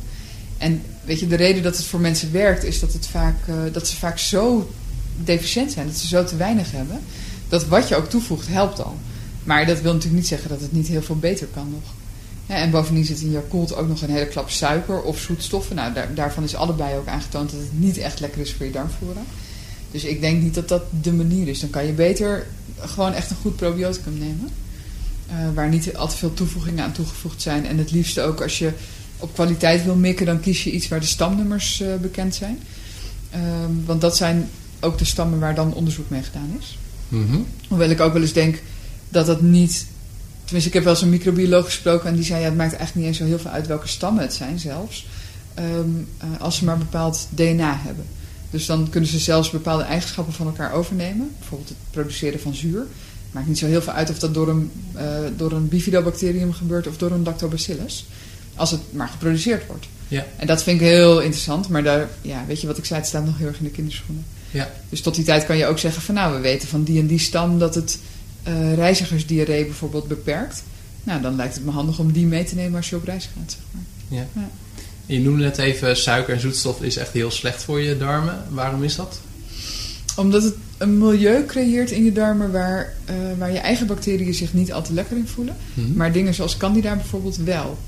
En weet je, de reden dat het voor mensen werkt is dat, het vaak, eh, dat ze vaak zo deficiënt zijn, dat ze zo te weinig hebben, dat wat je ook toevoegt helpt al. Maar dat wil natuurlijk niet zeggen dat het niet heel veel beter kan nog. En bovendien zit in Yakult ook nog een hele klap suiker of zoetstoffen. Nou, daar, daarvan is allebei ook aangetoond dat het niet echt lekker is voor je darmflora. Dus ik denk niet dat dat de manier is. Dan kan je beter gewoon echt een goed probioticum nemen. eh, waar niet al te veel toevoegingen aan toegevoegd zijn. En het liefste ook als je op kwaliteit wil mikken, dan kies je iets waar de stamnummers eh, bekend zijn. Ehm, want dat zijn ook de stammen waar dan onderzoek mee gedaan is. Mhm. Hoewel ik ook wel eens denk dat dat niet. Tenminste, ik heb wel eens een microbioloog gesproken en die zei: ja, het maakt eigenlijk niet eens zo heel veel uit welke stammen het zijn, zelfs. Ehm, eh, als ze maar bepaald DNA hebben. Dus dan kunnen ze zelfs bepaalde eigenschappen van elkaar overnemen. Bijvoorbeeld het produceren van zuur. Het maakt niet zo heel veel uit of dat door een, eh, door een bifidobacterium gebeurt of door een lactobacillus. Als het maar geproduceerd wordt. Ja. En dat vind ik heel interessant. Maar daar, ja, weet je wat ik zei, het staat nog heel erg in de kinderschoenen. Ja. Dus tot die tijd kan je ook zeggen van nou, we weten van die en die stam dat het eh, reizigersdiarree bijvoorbeeld beperkt. Nou, dan lijkt het me handig om die mee te nemen als je op reis gaat. Zeg maar. Ja. Ja. Je noemde net even suiker en zoetstof is echt heel slecht voor je darmen. Waarom is dat? Omdat het een milieu creëert in je darmen waar, eh, waar je eigen bacteriën zich niet al te lekker in voelen. Mhm. Maar dingen zoals candida bijvoorbeeld wel.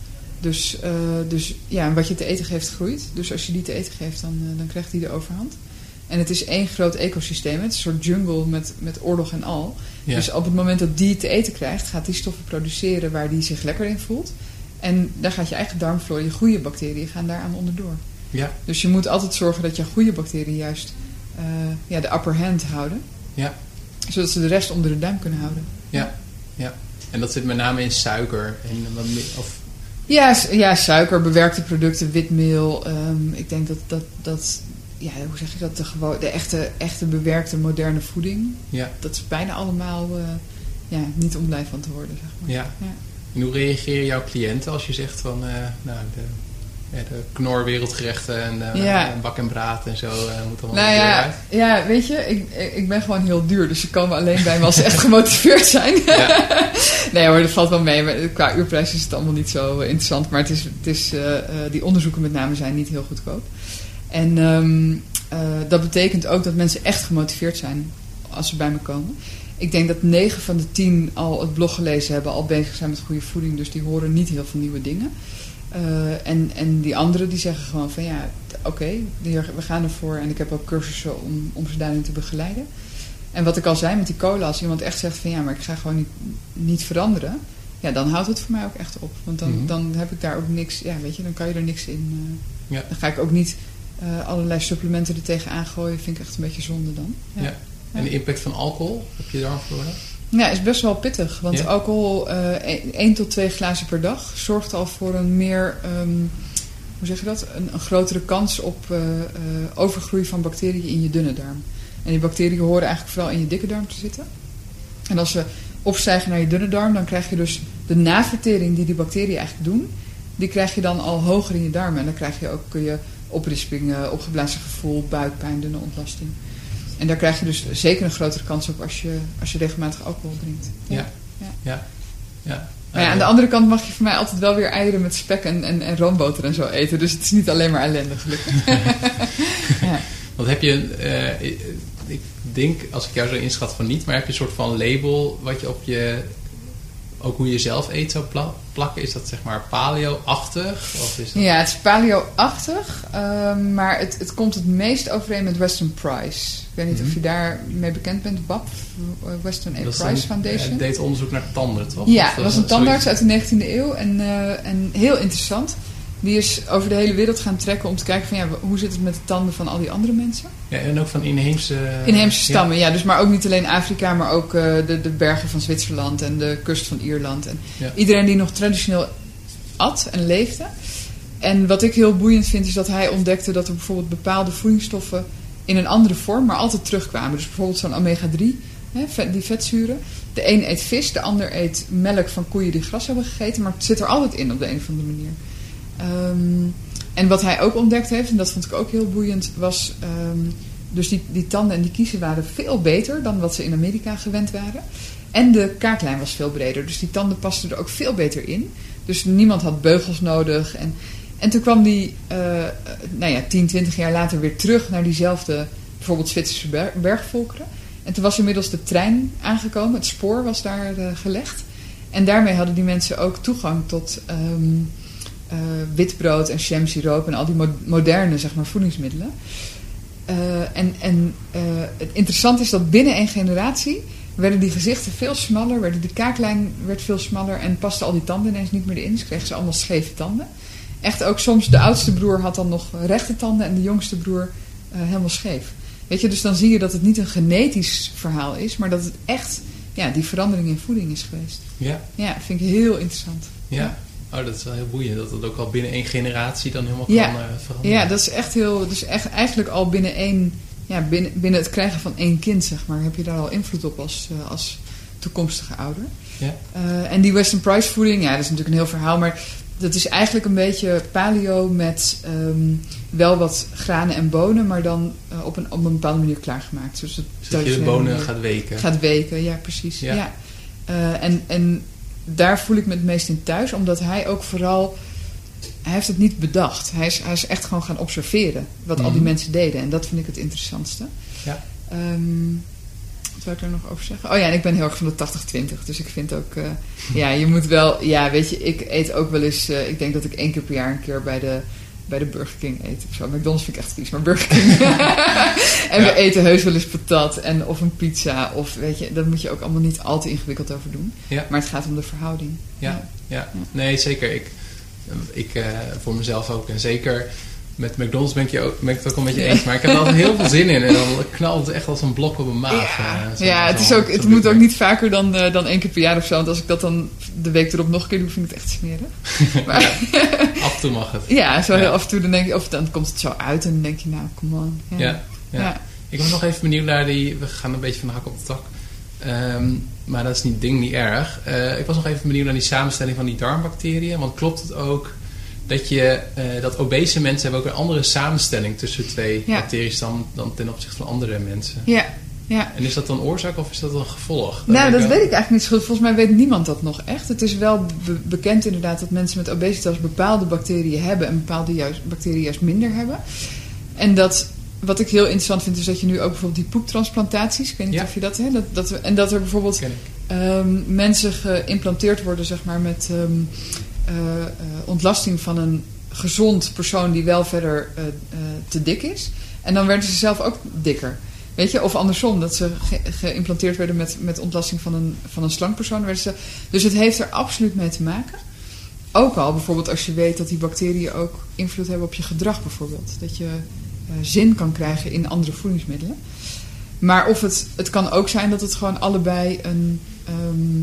Dus, eh, dus ja, en wat je te eten geeft groeit. Dus als je die te eten geeft, dan, dan krijgt die de overhand. En het is één groot ecosysteem. Het is een soort jungle met, met oorlog en al. Ja. Dus op het moment dat die te eten krijgt, gaat die stoffen produceren waar die zich lekker in voelt. En daar gaat je eigen darmflora, je goede bacteriën, gaan daaraan onderdoor. ja. Dus je moet altijd zorgen dat je goede bacteriën juist eh, ja, de upper hand houden. Ja. Zodat ze de rest onder de duim kunnen houden. Ja. ja. En dat zit met name in suiker. En wat meer, of, Ja, ja suiker, bewerkte producten, witmeel. ehm, ik denk dat, dat, dat ja, hoe zeg je dat, de, gewoon, de echte, echte bewerkte moderne voeding, ja. dat is bijna allemaal eh, ja, niet om blij van te worden, zeg maar. Ja. Ja. En hoe reageren jouw cliënten als je zegt van eh, nou, de, ja, de knorwereldgerechten en eh, Ja. bak en braad en zo eh, moet allemaal Nou ja, uit? ja, weet je, ik, ik ben gewoon heel duur, dus ze komen alleen bij me als ze echt gemotiveerd zijn. Ja. nee hoor, dat valt wel mee. Maar qua uurprijs is het allemaal niet zo interessant. Maar het is, het is, die onderzoeken met name zijn niet heel goedkoop. En ehm, eh, dat betekent ook dat mensen echt gemotiveerd zijn als ze bij me komen. Ik denk dat 9 van de 10 al het blog gelezen hebben, al bezig zijn met goede voeding. Dus die horen niet heel veel nieuwe dingen. Eh, en, en die anderen die zeggen gewoon van ja, oké, we gaan ervoor. En ik heb ook cursussen om, om ze daarin te begeleiden. En wat ik al zei met die cola, als iemand echt zegt van ja, maar ik ga gewoon niet, niet veranderen. Ja, dan houdt het voor mij ook echt op. Want dan, Mhm. dan heb ik daar ook niks, ja weet je, dan kan je er niks in. eh, Ja. Dan ga ik ook niet eh, allerlei supplementen er tegenaan gooien. Vind ik echt een beetje zonde dan. Ja. En de impact van alcohol op je darmflora? Ja, is best wel pittig. Want Ja? alcohol, eh 1 tot 2 glazen per dag, zorgt al voor een meer, ehm, hoe zeg je dat? Een, een grotere kans op eh, overgroei van bacteriën in je dunne darm. En die bacteriën horen eigenlijk vooral in je dikke darm te zitten. En als ze opstijgen naar je dunne darm, dan krijg je dus de navertering die die bacteriën eigenlijk doen, die krijg je dan al hoger in je darmen. En dan krijg je ook kun je oprispingen, opgeblazen gevoel, buikpijn, dunne ontlasting. En daar krijg je dus zeker een grotere kans op als je, als je regelmatig alcohol drinkt. Ja. Ja. Ja. ja. Maar ja, aan de andere kant mag je voor mij altijd wel weer eieren met spek en, en, en roomboter en zo eten. Dus het is niet alleen maar ellende, gelukkig. ja. Want heb je, eh, ik- ik denk als ik jou zo inschat van niet, maar heb je een soort van label wat je op je ook hoe je zelf eet zou pla- plakken? Is dat zeg maar paleo-achtig? Of is dat... Ja, het is paleo-achtig, ehm, maar het, het komt het meest overeen met Western Price. Ik weet niet Mhm. of je daar mee bekend bent, WAP, Western A. Dat is Price een- Foundation. Het deed onderzoek naar tanden, toch? Ja, dat was eh, een tandarts uit de 19e eeuw en, eh, en heel interessant. Die is over de hele wereld gaan trekken om te kijken van ja, hoe zit het met de tanden van al die andere mensen. Ja, en ook van inheemse... Inheemse stammen, ja. Dus maar ook niet alleen Afrika, maar ook eh, de, de bergen van Zwitserland en de kust van Ierland. En Ja. iedereen die nog traditioneel at en leefde. En wat ik heel boeiend vind, is dat hij ontdekte dat er bijvoorbeeld bepaalde voedingsstoffen in een andere vorm, maar altijd terugkwamen. Dus bijvoorbeeld zo'n omega-3, hè, die vetzuren. De een eet vis, de ander eet melk van koeien die gras hebben gegeten, maar het zit er altijd in op de een of andere manier. Ehm, en wat hij ook ontdekt heeft, en dat vond ik ook heel boeiend, was ehm, dus die, die tanden en die kiezen waren veel beter dan wat ze in Amerika gewend waren. En de kaaklijn was veel breder, dus die tanden pasten er ook veel beter in. Dus niemand had beugels nodig. En, en toen kwam die, eh, nou ja, 10, 20 jaar later weer terug naar diezelfde, bijvoorbeeld Zwitserse ber- bergvolkeren. En toen was inmiddels de trein aangekomen, het spoor was daar eh, gelegd. En daarmee hadden die mensen ook toegang tot ehm, eh, witbrood en shamsiroop en al die mo- moderne zeg maar, voedingsmiddelen. Eh, en en eh, het interessante is dat binnen één generatie werden die gezichten veel smaller, werden de kaaklijn werd veel smaller en pasten al die tanden ineens niet meer erin. Dus kregen ze allemaal scheve tanden. Echt ook soms de oudste broer had dan nog rechte tanden en de jongste broer helemaal scheef. Weet je, dus dan zie je dat het niet een genetisch verhaal is, maar dat het echt ja, die verandering in voeding is geweest. Ja, Ja, vind ik heel interessant. ja. Oh, dat is wel heel boeiend. Dat het ook al binnen één generatie dan helemaal Ja. kan eh, veranderen. Ja, dat is echt heel. Dus echt, eigenlijk al binnen één. Ja, binnen, binnen het krijgen van één kind, zeg maar, heb je daar al invloed op als, eh, als toekomstige ouder. Ja. Eh, en die Western Price voeding, ja, dat is natuurlijk een heel verhaal, maar dat is eigenlijk een beetje paleo met ehm, wel wat granen en bonen, maar dan op, een, op een bepaalde manier klaargemaakt. Dus, dat je de bonen gaat weken. gaat weken. Ja, precies. Ja. Ja. En, en daar voel ik me het meest in thuis, omdat hij ook vooral hij heeft het niet bedacht. Hij is, hij is echt gewoon gaan observeren wat al die Mhm. mensen deden. En dat vind ik het interessantste. Ja. Ehm, wat zou ik er nog over zeggen? Oh ja, en ik ben heel erg van de 80-20. Dus ik vind ook... eh, ja, je moet wel... Ja, weet je, ik eet ook wel eens... eh, ik denk dat ik één keer per jaar een keer bij de, bij de Burger King. Of zo. McDonald's vind ik echt vies, maar Burger King. en we eten heus wel eens patat en, of een pizza. Of weet je, daar moet je ook allemaal niet al te ingewikkeld over doen. Ja. Maar het gaat om de verhouding. Ja, ja. Nee, zeker. Ik, ik eh, voor mezelf ook. En zeker met McDonald's ben ik, je ook, ben ik het ook een beetje eens. Maar ik heb er altijd heel veel zin in. En dan knalt het echt als een blok op mijn maag. Ja, eh, zo- ja het, is ook, het moet ook niet vaker dan, eh, dan één keer per jaar of zo. Want als ik dat dan de week erop nog een keer doe, vind ik het echt smerig. Maar Af en toe mag het. ja, zo Ja. af en toe dan denk je, of dan komt het zo uit en dan denk je, nou, come on. Ja. Ja. Ik ben nog even benieuwd naar die... We gaan een beetje van de hak op de tak. Ehm, maar dat is niet ding niet erg. Eh, ik was nog even benieuwd naar die samenstelling van die darmbacteriën. Want klopt het ook dat je eh, dat obese mensen hebben ook een andere samenstelling tussen twee Ja. bacteriën dan, dan ten opzichte van andere mensen? ja, ja. En is dat dan oorzaak of is dat een gevolg? Nou, dat wel- weet ik eigenlijk niet zo goed. Volgens mij weet niemand dat nog echt. Het is wel be- bekend inderdaad dat mensen met obesitas bepaalde bacteriën hebben en bepaalde juist, bacteriën juist minder hebben. En dat, wat ik heel interessant vind, is dat je nu ook bijvoorbeeld die poeptransplantaties, ik weet niet Ja. of je dat, hè, dat, en dat er bijvoorbeeld ehm, mensen geïmplanteerd worden, zeg maar, met ehm, eh, eh, ontlasting van een gezond persoon die wel verder eh, eh, te dik is. En dan werden ze zelf ook dikker. Weet je, of andersom, dat ze ge- geïmplanteerd werden met, met ontlasting van een, van een slank persoon. Werden ze, dus het heeft er absoluut mee te maken. Ook al bijvoorbeeld als je weet dat die bacteriën ook invloed hebben op je gedrag bijvoorbeeld. Dat je eh, zin kan krijgen in andere voedingsmiddelen. Maar of het, het kan ook zijn dat het gewoon allebei een, ehm,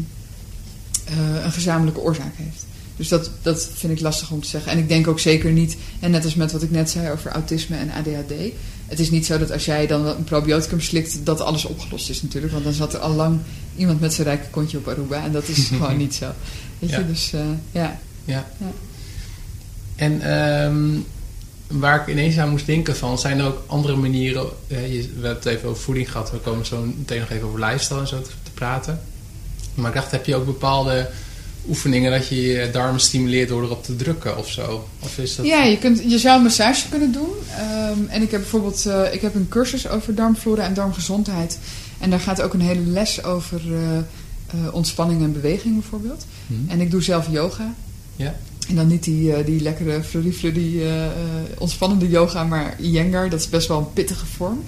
eh, een gezamenlijke oorzaak heeft. Dus dat, dat vind ik lastig om te zeggen. En ik denk ook zeker niet, en net als met wat ik net zei over autisme en ADHD. Het is niet zo dat als jij dan een probioticum slikt, dat alles opgelost is natuurlijk. Want dan zat er al lang iemand met zijn rijke kontje op Aruba. En dat is gewoon niet zo. Weet Ja. je, dus eh, ja. Ja. Ja. En ehm, waar ik ineens aan moest denken van, zijn er ook andere manieren... eh, je, we hebben het even over voeding gehad, we komen zo meteen nog even over lifestyle en zo te, te praten. Maar ik dacht, heb je ook bepaalde oefeningen dat je je darmen stimuleert door erop te drukken of zo? Of is dat... Ja, je, kunt, je zou een massage kunnen doen. Ehm, en ik heb bijvoorbeeld eh, ik heb een cursus over darmflora en darmgezondheid. En daar gaat ook een hele les over eh, eh, ontspanning en beweging bijvoorbeeld. Mhm. En ik doe zelf yoga. Ja. En dan niet die, die lekkere flurry-flurry ontspannende yoga, maar Iyengar. Dat is best wel een pittige vorm.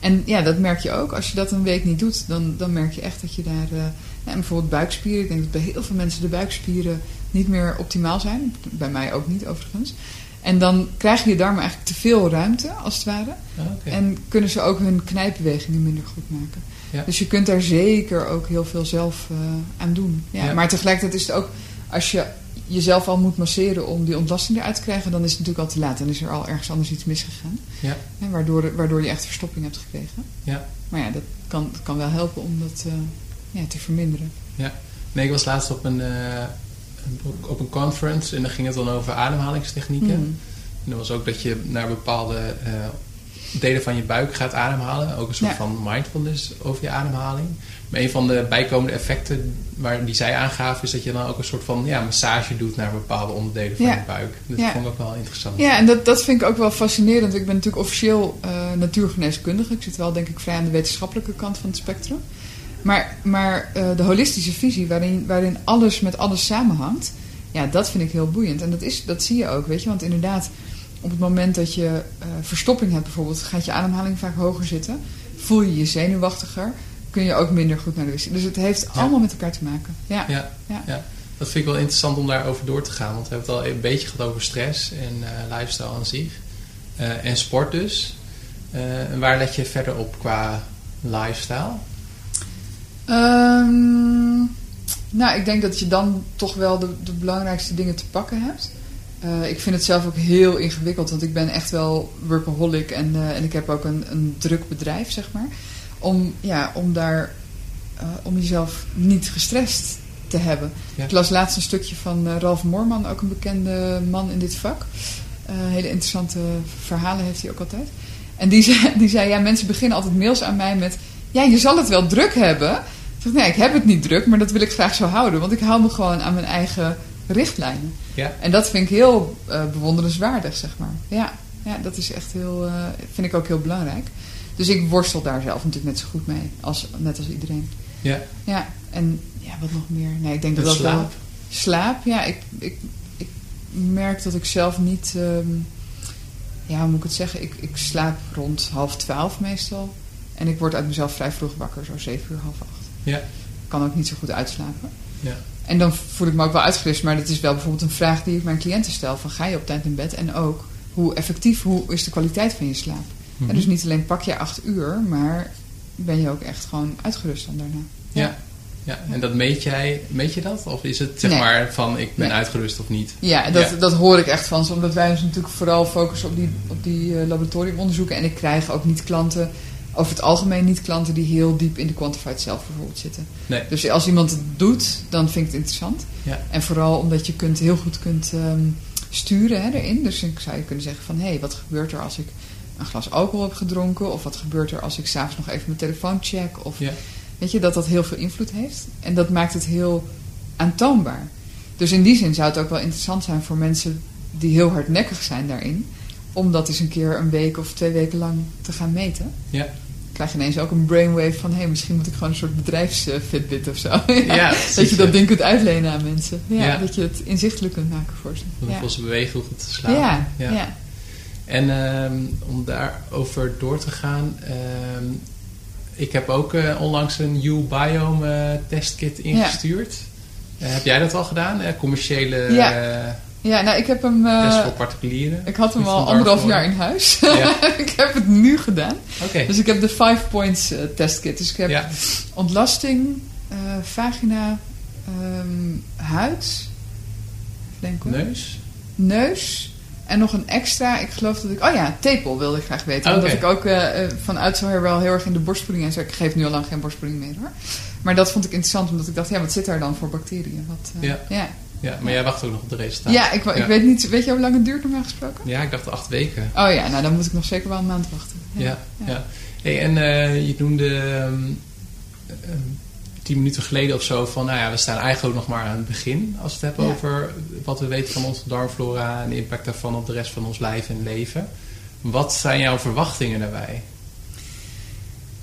En ja, dat merk je ook. Als je dat een week niet doet, dan, dan merk je echt dat je daar... en bijvoorbeeld buikspieren. Ik denk dat bij heel veel mensen de buikspieren niet meer optimaal zijn. Bij mij ook niet overigens. En dan krijgen je darmen eigenlijk te veel ruimte, als het ware. Ah. En kunnen ze ook hun knijpbewegingen minder goed maken. Ja. Dus je kunt daar zeker ook heel veel zelf eh, aan doen. Ja, Ja. Maar tegelijkertijd is het ook, als je jezelf al moet masseren om die ontlasting eruit te krijgen, dan is het natuurlijk al te laat. Dan is er al ergens anders iets misgegaan. Ja. Hè, waardoor, waardoor je echt verstopping hebt gekregen. Ja. Maar ja, dat kan, dat kan wel helpen om dat eh, ja, te verminderen. Nee, ik was laatst op een, eh, op een conference en dan ging het dan over ademhalingstechnieken. Hmm. En dat was ook dat je naar bepaalde eh, delen van je buik gaat ademhalen. Ook een soort Ja. van mindfulness over je ademhaling. Maar een van de bijkomende effecten waar, die zij aangaven... is dat je dan ook een soort van ja, massage doet naar bepaalde onderdelen van Ja. je buik. Dat Ja. vond ik ook wel interessant. Ja, en dat, dat vind ik ook wel fascinerend. Ik ben natuurlijk officieel eh, natuurgeneeskundige. Ik zit wel denk ik vrij aan de wetenschappelijke kant van het spectrum. Maar, maar eh, de holistische visie, waarin, waarin alles met alles samenhangt, ja, dat vind ik heel boeiend. En dat, is, dat zie je ook, weet je. Want inderdaad, op het moment dat je eh, verstopping hebt bijvoorbeeld, gaat je ademhaling vaak hoger zitten. Voel je je zenuwachtiger, kun je ook minder goed naar de wc. Dus het heeft allemaal met elkaar te maken. Ja, Ja, Ja. ja. dat vind ik wel interessant om daarover door te gaan. Want we hebben het al een beetje gehad over stress en eh, lifestyle aan zich. En sport dus. En waar let je verder op qua lifestyle? Ehm, nou, ik denk dat je dan toch wel de, de belangrijkste dingen te pakken hebt. Eh, ik vind het zelf ook heel ingewikkeld, want ik ben echt wel workaholic en, eh, en ik heb ook een, een druk bedrijf, zeg maar. Om, ja, om daar, eh, om jezelf niet gestrest te hebben. Ja. Ik las laatst een stukje van Ralf Moorman, ook een bekende man in dit vak. Hele interessante verhalen heeft hij ook altijd. En die zei, die zei, ja, mensen beginnen altijd mails aan mij met... Ja, je zal het wel druk hebben. Ik zeg, nee, ik heb het niet druk, maar dat wil ik graag zo houden. Want ik hou me gewoon aan mijn eigen richtlijnen. Ja. En dat vind ik heel eh, bewonderenswaardig, zeg maar. Ja, ja dat is echt heel, eh, vind ik ook heel belangrijk. Dus ik worstel daar zelf natuurlijk net zo goed mee, als, net als iedereen. Ja. Ja, en ja, wat nog meer? Nee, ik denk dat dat wel... slaap? Slaap, ja. Ik, ik, ik merk dat ik zelf niet... ehm, ja, hoe moet ik het zeggen? Ik, ik slaap rond half twaalf meestal. En ik word uit mezelf vrij vroeg wakker, zo zeven uur, half acht. Ja. Ik kan ook niet zo goed uitslapen. Ja. En dan voel ik me ook wel uitgerust. Maar dat is wel bijvoorbeeld een vraag die ik mijn cliënten stel. Van ga je op tijd in bed? En ook, hoe effectief, hoe is de kwaliteit van je slaap? Mhm. En dus niet alleen pak je acht uur, maar ben je ook echt gewoon uitgerust dan daarna. Ja. ja. En dat meet jij, meet je dat? Of is het zeg Nee. maar van ik ben Nee. uitgerust of niet? Ja, dat, Ja. dat hoor ik echt van ze. Omdat wij ons natuurlijk vooral focussen op die, op die eh, laboratoriumonderzoeken. En ik krijg ook niet klanten, over het algemeen niet klanten die heel diep in de quantified zelf bijvoorbeeld zitten. Nee. Dus als iemand het doet, dan vind ik het interessant. Ja. En vooral omdat je kunt, heel goed kunt ehm, sturen hè, erin. Dus ik zou je kunnen zeggen van... hé, hey, wat gebeurt er als ik een glas alcohol heb gedronken? Of wat gebeurt er als ik s'avonds nog even mijn telefoon check? Of Ja. weet je, dat dat heel veel invloed heeft. En dat maakt het heel aantoonbaar. Dus in die zin zou het ook wel interessant zijn voor mensen die heel hardnekkig zijn daarin... om dat eens een keer een week of twee weken lang te gaan meten. Ja. krijg je ineens ook een brainwave van... hé, hey, misschien moet ik gewoon een soort bedrijfsfitbit of zo. Ja, dat je dat ding kunt uitlenen aan mensen. Ja, Ja. Dat je het inzichtelijk kunt maken voor ze. Hoeveel Ja. ze bewegen, hoeveel te slapen. Ja, ja. En ehm, om daarover door te gaan. ehm, ik heb ook eh, onlangs een U-Biome eh, testkit ingestuurd. Eh, heb jij dat al gedaan? Commerciële Ja. Eh, Ja, nou, ik heb hem... eh, test voor particulieren? ik had hem Van al anderhalf jaar in huis. Ja. ik heb het nu gedaan. Oké. Dus ik heb de five points eh, testkit. Dus ik heb Ja. ontlasting, eh, vagina, ehm, huid, hoor. Neus? neus en nog een extra. Ik geloof dat ik. Oh ja, tepel wilde ik graag weten. Omdat ik ook eh, eh, vanuit zo wel heel erg in de borstvoeding en zo. Ik geef nu al lang geen borstvoeding meer hoor. Maar dat vond ik interessant omdat ik dacht, ja, wat zit daar dan voor bacteriën? Wat, eh, Ja. ja. Ja, maar jij wacht ook nog op de resultaten. Ja, ik, ik Ja. weet niet. Weet je hoe lang het duurt normaal gesproken? Ja, ik dacht acht weken. Oh ja, nou dan moet ik nog zeker wel een maand wachten. Ja, ja. Hey, en eh, je noemde ehm, ehm, tien minuten geleden of zo van, nou ja, we staan eigenlijk ook nog maar aan het begin. Als we het hebben over wat we weten van onze darmflora en de impact daarvan op de rest van ons lijf en leven. Wat zijn jouw verwachtingen daarbij?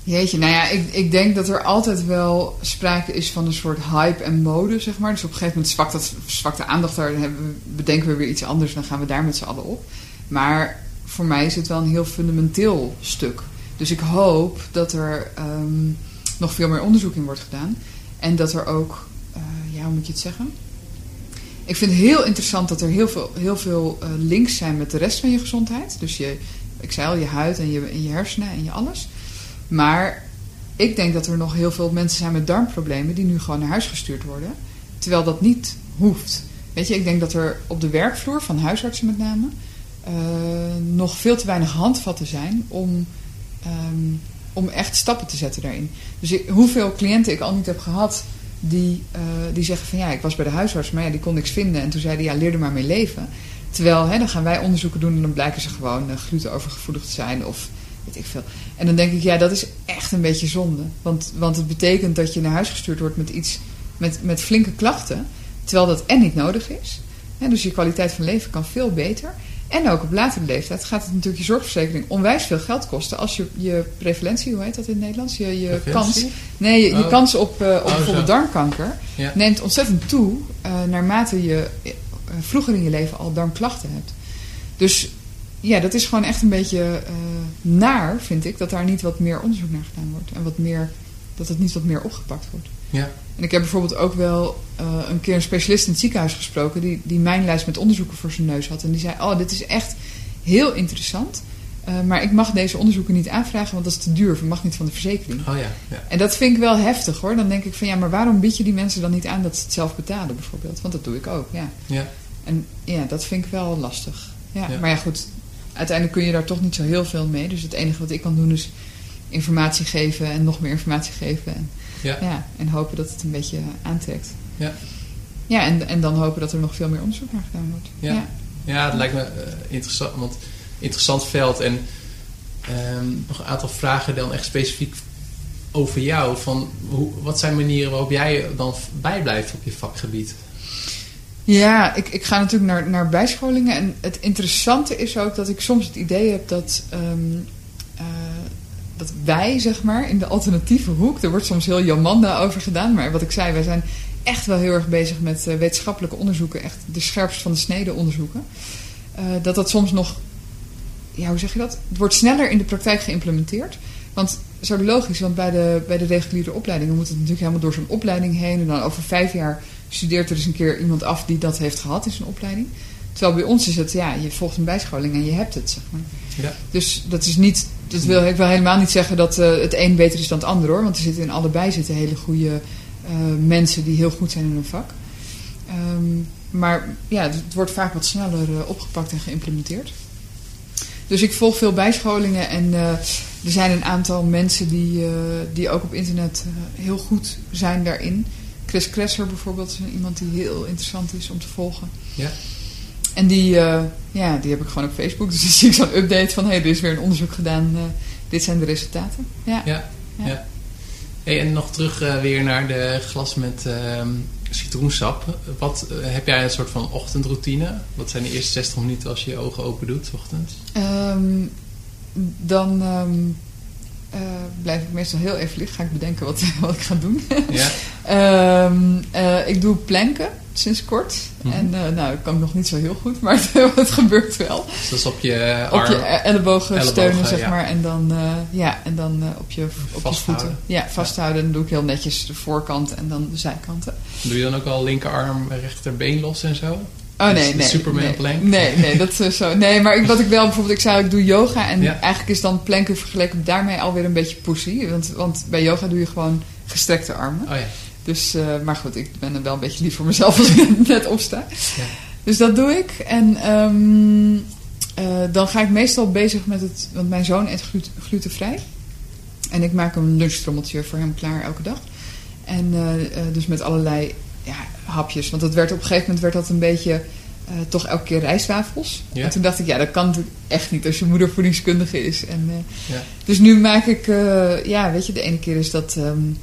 Jeetje, nou ja, ik, ik denk dat er altijd wel sprake is van een soort hype en mode, zeg maar. Dus op een gegeven moment zwakt, dat, zwakt de aandacht, daar bedenken we weer iets anders dan gaan we daar met z'n allen op. Maar voor mij is het wel een heel fundamenteel stuk. Dus ik hoop dat er ehm, nog veel meer onderzoek in wordt gedaan. En dat er ook, uh, ja, hoe moet je het zeggen? Ik vind het heel interessant dat er heel veel, heel veel uh, links zijn met de rest van je gezondheid. Dus je, ik zei al, je huid en je, en je hersenen en je alles. Maar ik denk dat er nog heel veel mensen zijn met darmproblemen die nu gewoon naar huis gestuurd worden. Terwijl dat niet hoeft. Weet je, ik denk dat er op de werkvloer van huisartsen met name uh, nog veel te weinig handvatten zijn om, um, om echt stappen te zetten daarin. Dus hoeveel cliënten ik al niet heb gehad die, uh, die zeggen van ja, ik was bij de huisarts, maar ja, die kon niks vinden. En toen zei hij ja, leer er maar mee leven. Terwijl, hè, dan gaan wij onderzoeken doen en dan blijken ze gewoon uh, glutenovergevoelig te zijn of weet ik veel. En dan denk ik, ja, dat is echt een beetje zonde. Want, want het betekent dat je naar huis gestuurd wordt met iets, met, met flinke klachten. Terwijl dat en niet nodig is. Hè, dus je kwaliteit van leven kan veel beter. En ook op latere leeftijd gaat het natuurlijk je zorgverzekering onwijs veel geld kosten. Als je je prevalentie, hoe heet dat in het Nederlands? Je, je kans, nee, je, je oh. kans op, uh, op oh, bijvoorbeeld darmkanker ja. neemt ontzettend toe uh, naarmate je uh, vroeger in je leven al darmklachten hebt. Dus ja, dat is gewoon echt een beetje naar, vind ik, dat daar niet wat meer onderzoek naar gedaan wordt. En wat meer, dat het niet wat meer opgepakt wordt. Ja. En ik heb bijvoorbeeld ook wel uh, een keer een specialist in het ziekenhuis gesproken... Die, die mijn lijst met onderzoeken voor zijn neus had. En die zei, oh, dit is echt heel interessant... Uh, maar ik mag deze onderzoeken niet aanvragen, want dat is te duur. Ik mag niet van de verzekering. Oh ja, ja. En dat vind ik wel heftig hoor. Dan denk ik van ja, maar waarom bied je die mensen dan niet aan dat ze het zelf betalen bijvoorbeeld? Want dat doe ik ook, ja. ja. En ja, dat vind ik wel lastig. Ja, ja. Maar ja, goed. Uiteindelijk kun je daar toch niet zo heel veel mee. Dus het enige wat ik kan doen is informatie geven en nog meer informatie geven. En, ja. ja en hopen dat het een beetje aantrekt. Ja. Ja, en, en dan hopen dat er nog veel meer onderzoek naar gedaan wordt. Ja, ja. ja het lijkt me uh, interessant, want interessant veld. En um, nog een aantal vragen dan echt specifiek over jou. Van hoe, wat zijn manieren waarop jij dan bijblijft op je vakgebied? Ja, ik, ik ga natuurlijk naar, naar bijscholingen. En het interessante is ook dat ik soms het idee heb dat, um, uh, dat wij, zeg maar, in de alternatieve hoek... er wordt soms heel Jamanda over gedaan. Maar wat ik zei, wij zijn echt wel heel erg bezig met uh, wetenschappelijke onderzoeken. Echt de scherpst van de snede onderzoeken. Uh, dat dat soms nog... Ja, hoe zeg je dat? Het wordt sneller in de praktijk geïmplementeerd. Want zo logisch, want bij de, bij de reguliere opleidingen moet het natuurlijk helemaal door zo'n opleiding heen. En dan over vijf jaar studeert er dus een keer iemand af die dat heeft gehad in zijn opleiding. Terwijl bij ons is het, ja, je volgt een bijscholing en je hebt het, zeg maar. Ja. Dus dat is niet, dat wil ik wel helemaal niet zeggen dat uh, het een beter is dan het ander hoor. Want er zitten in allebei zitten hele goede uh, mensen die heel goed zijn in hun vak. Um, maar ja, het, wordt vaak wat sneller uh, opgepakt en geïmplementeerd. Dus ik volg veel bijscholingen en er zijn een aantal mensen die, die ook op internet heel goed zijn daarin. Chris Kresser bijvoorbeeld is iemand die heel interessant is om te volgen. Ja. En die, uh, ja, die heb ik gewoon op Facebook. Dus dan zie ik zo'n update van... hé, hey, er is weer een onderzoek gedaan. Uh, dit zijn de resultaten. Ja. ja, ja. ja. Hey, en nog terug uh, weer naar de glas met citroensap. Wat, heb jij een soort van ochtendroutine? Wat zijn de eerste 60 minuten als je je ogen open doet, ochtends? Um, dan... Um, uh, blijf ik meestal heel even liggen. Ga ik bedenken wat, wat ik ga doen. Ja. um, uh, ik doe planken sinds kort. Mm -hmm. En uh, nou, dat kan ik nog niet zo heel goed, maar het, het gebeurt wel. Dus dat is op je arm, Op je ellebogen, ellebogen steunen, zeg ja. maar. En dan, ja, en dan op, je, op je voeten. Ja, vasthouden. Ja. Dan doe ik heel netjes de voorkant en dan de zijkanten. Doe je dan ook al linkerarm, rechterbeen los en zo? Oh nee, nee. Superman nee, plank? Nee, nee, dat is zo. Nee, maar ik, wat ik wel bijvoorbeeld, ik zei ik doe yoga en ja. eigenlijk is dan planken vergeleken daarmee alweer een beetje pussy. Want, want bij yoga doe je gewoon gestrekte armen. Oh ja. Dus, uh, maar goed, ik ben er wel een beetje lief voor mezelf als ik net opsta. Ja. Dus dat doe ik. En um, uh, dan ga ik meestal bezig met het, want mijn zoon eet glut, glutenvrij. En ik maak een lunchtrommeltje voor hem klaar elke dag. En uh, dus met allerlei ja, hapjes. Want dat werd op een gegeven moment werd dat een beetje uh, toch elke keer rijstwafels. Ja. En toen dacht ik, ja, dat kan natuurlijk echt niet als je moeder voedingskundige is. En, uh, ja. Dus nu maak ik, uh, ja, weet je, de ene keer is dat, um,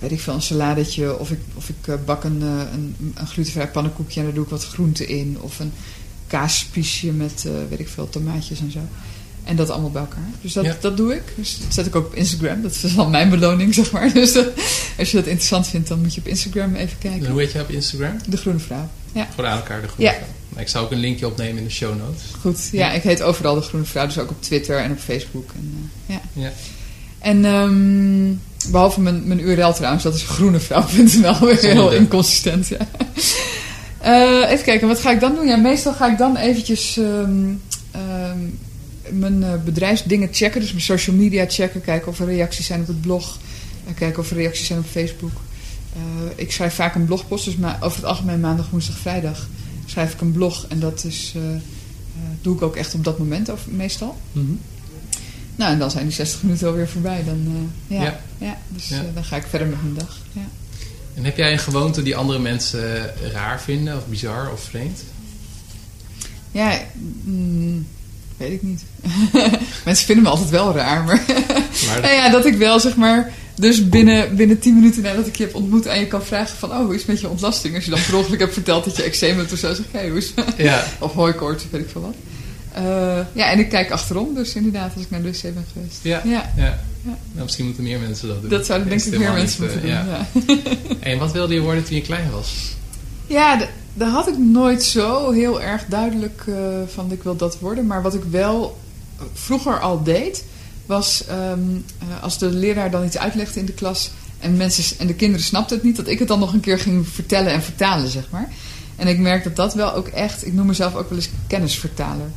weet ik veel, een saladetje. Of ik, of ik bak een, een, een glutenvrij pannenkoekje en daar doe ik wat groenten in. Of een kaaspiesje met, weet ik veel, tomaatjes en zo. En dat allemaal bij elkaar. Dus dat, Ja. dat doe ik. Dus dat zet ik ook op Instagram. Dat is dan mijn beloning, zeg maar. Dus dat- als je dat interessant vindt, dan moet je op Instagram even En kijken. hoe heet je op Instagram? De Groene Vrouw. Ja, Gewoon aan elkaar de groene Ja. vrouw. Maar Ik zou ook een linkje opnemen in de show notes. goed. Ja, ik heet overal De Groene Vrouw. Dus ook op Twitter en op Facebook. En, eh, ja. Ja. En ehm, behalve mijn, mijn URL trouwens, dat is groenevrouw.nl. Weer heel inconsistent, ja. Eh, even kijken, wat ga ik dan doen? Ja, meestal ga ik dan eventjes ehm, ehm, mijn eh, bedrijfsdingen checken. Dus mijn social media checken. Kijken of er reacties zijn op het blog. En kijken of er reacties zijn op Facebook. Eh, ik schrijf vaak een blogpost. Dus over het algemeen maandag, woensdag, vrijdag schrijf ik een blog. En dat is, eh, doe ik ook echt op dat moment of, meestal. Nou, en dan zijn die 60 minuten alweer voorbij. Dan, ja, Ja. ja. dus Ja. dan ga ik verder met mijn dag. Ja. En heb jij een gewoonte die andere mensen raar vinden, of bizar, of vreemd? Ja, mm, weet ik niet. Mensen vinden me altijd wel raar, maar... Maar nou ja, dat ik wel, zeg maar... Dus binnen, binnen 10 minuten nadat ik je heb ontmoet aan je kan vragen van... Oh, hoe is het met je ontlasting? Als je dan per ongeluk hebt verteld dat je eczeem hebt of zo, zeg ik... Hey, hoe is het? ja, Of hooikoorts, weet ik veel wat. Eh, ja, en ik kijk achterom, dus inderdaad, als ik naar de wc ben geweest. ja, Ja, ja. Ja. Nou, misschien moeten meer mensen dat doen. dat zouden denk ik meer mensen niet, moeten eh, doen. ja. En wat wilde je worden toen je klein was? Ja, daar had ik nooit zo heel erg duidelijk eh, van ik wil dat worden. Maar wat ik wel vroeger al deed, was ehm, eh, als de leraar dan iets uitlegde in de klas en, mensen, en de kinderen snapten het niet, dat ik het dan nog een keer ging vertellen en vertalen, zeg maar. En ik merk dat dat wel ook echt, ik noem mezelf ook wel eens kennisvertaler.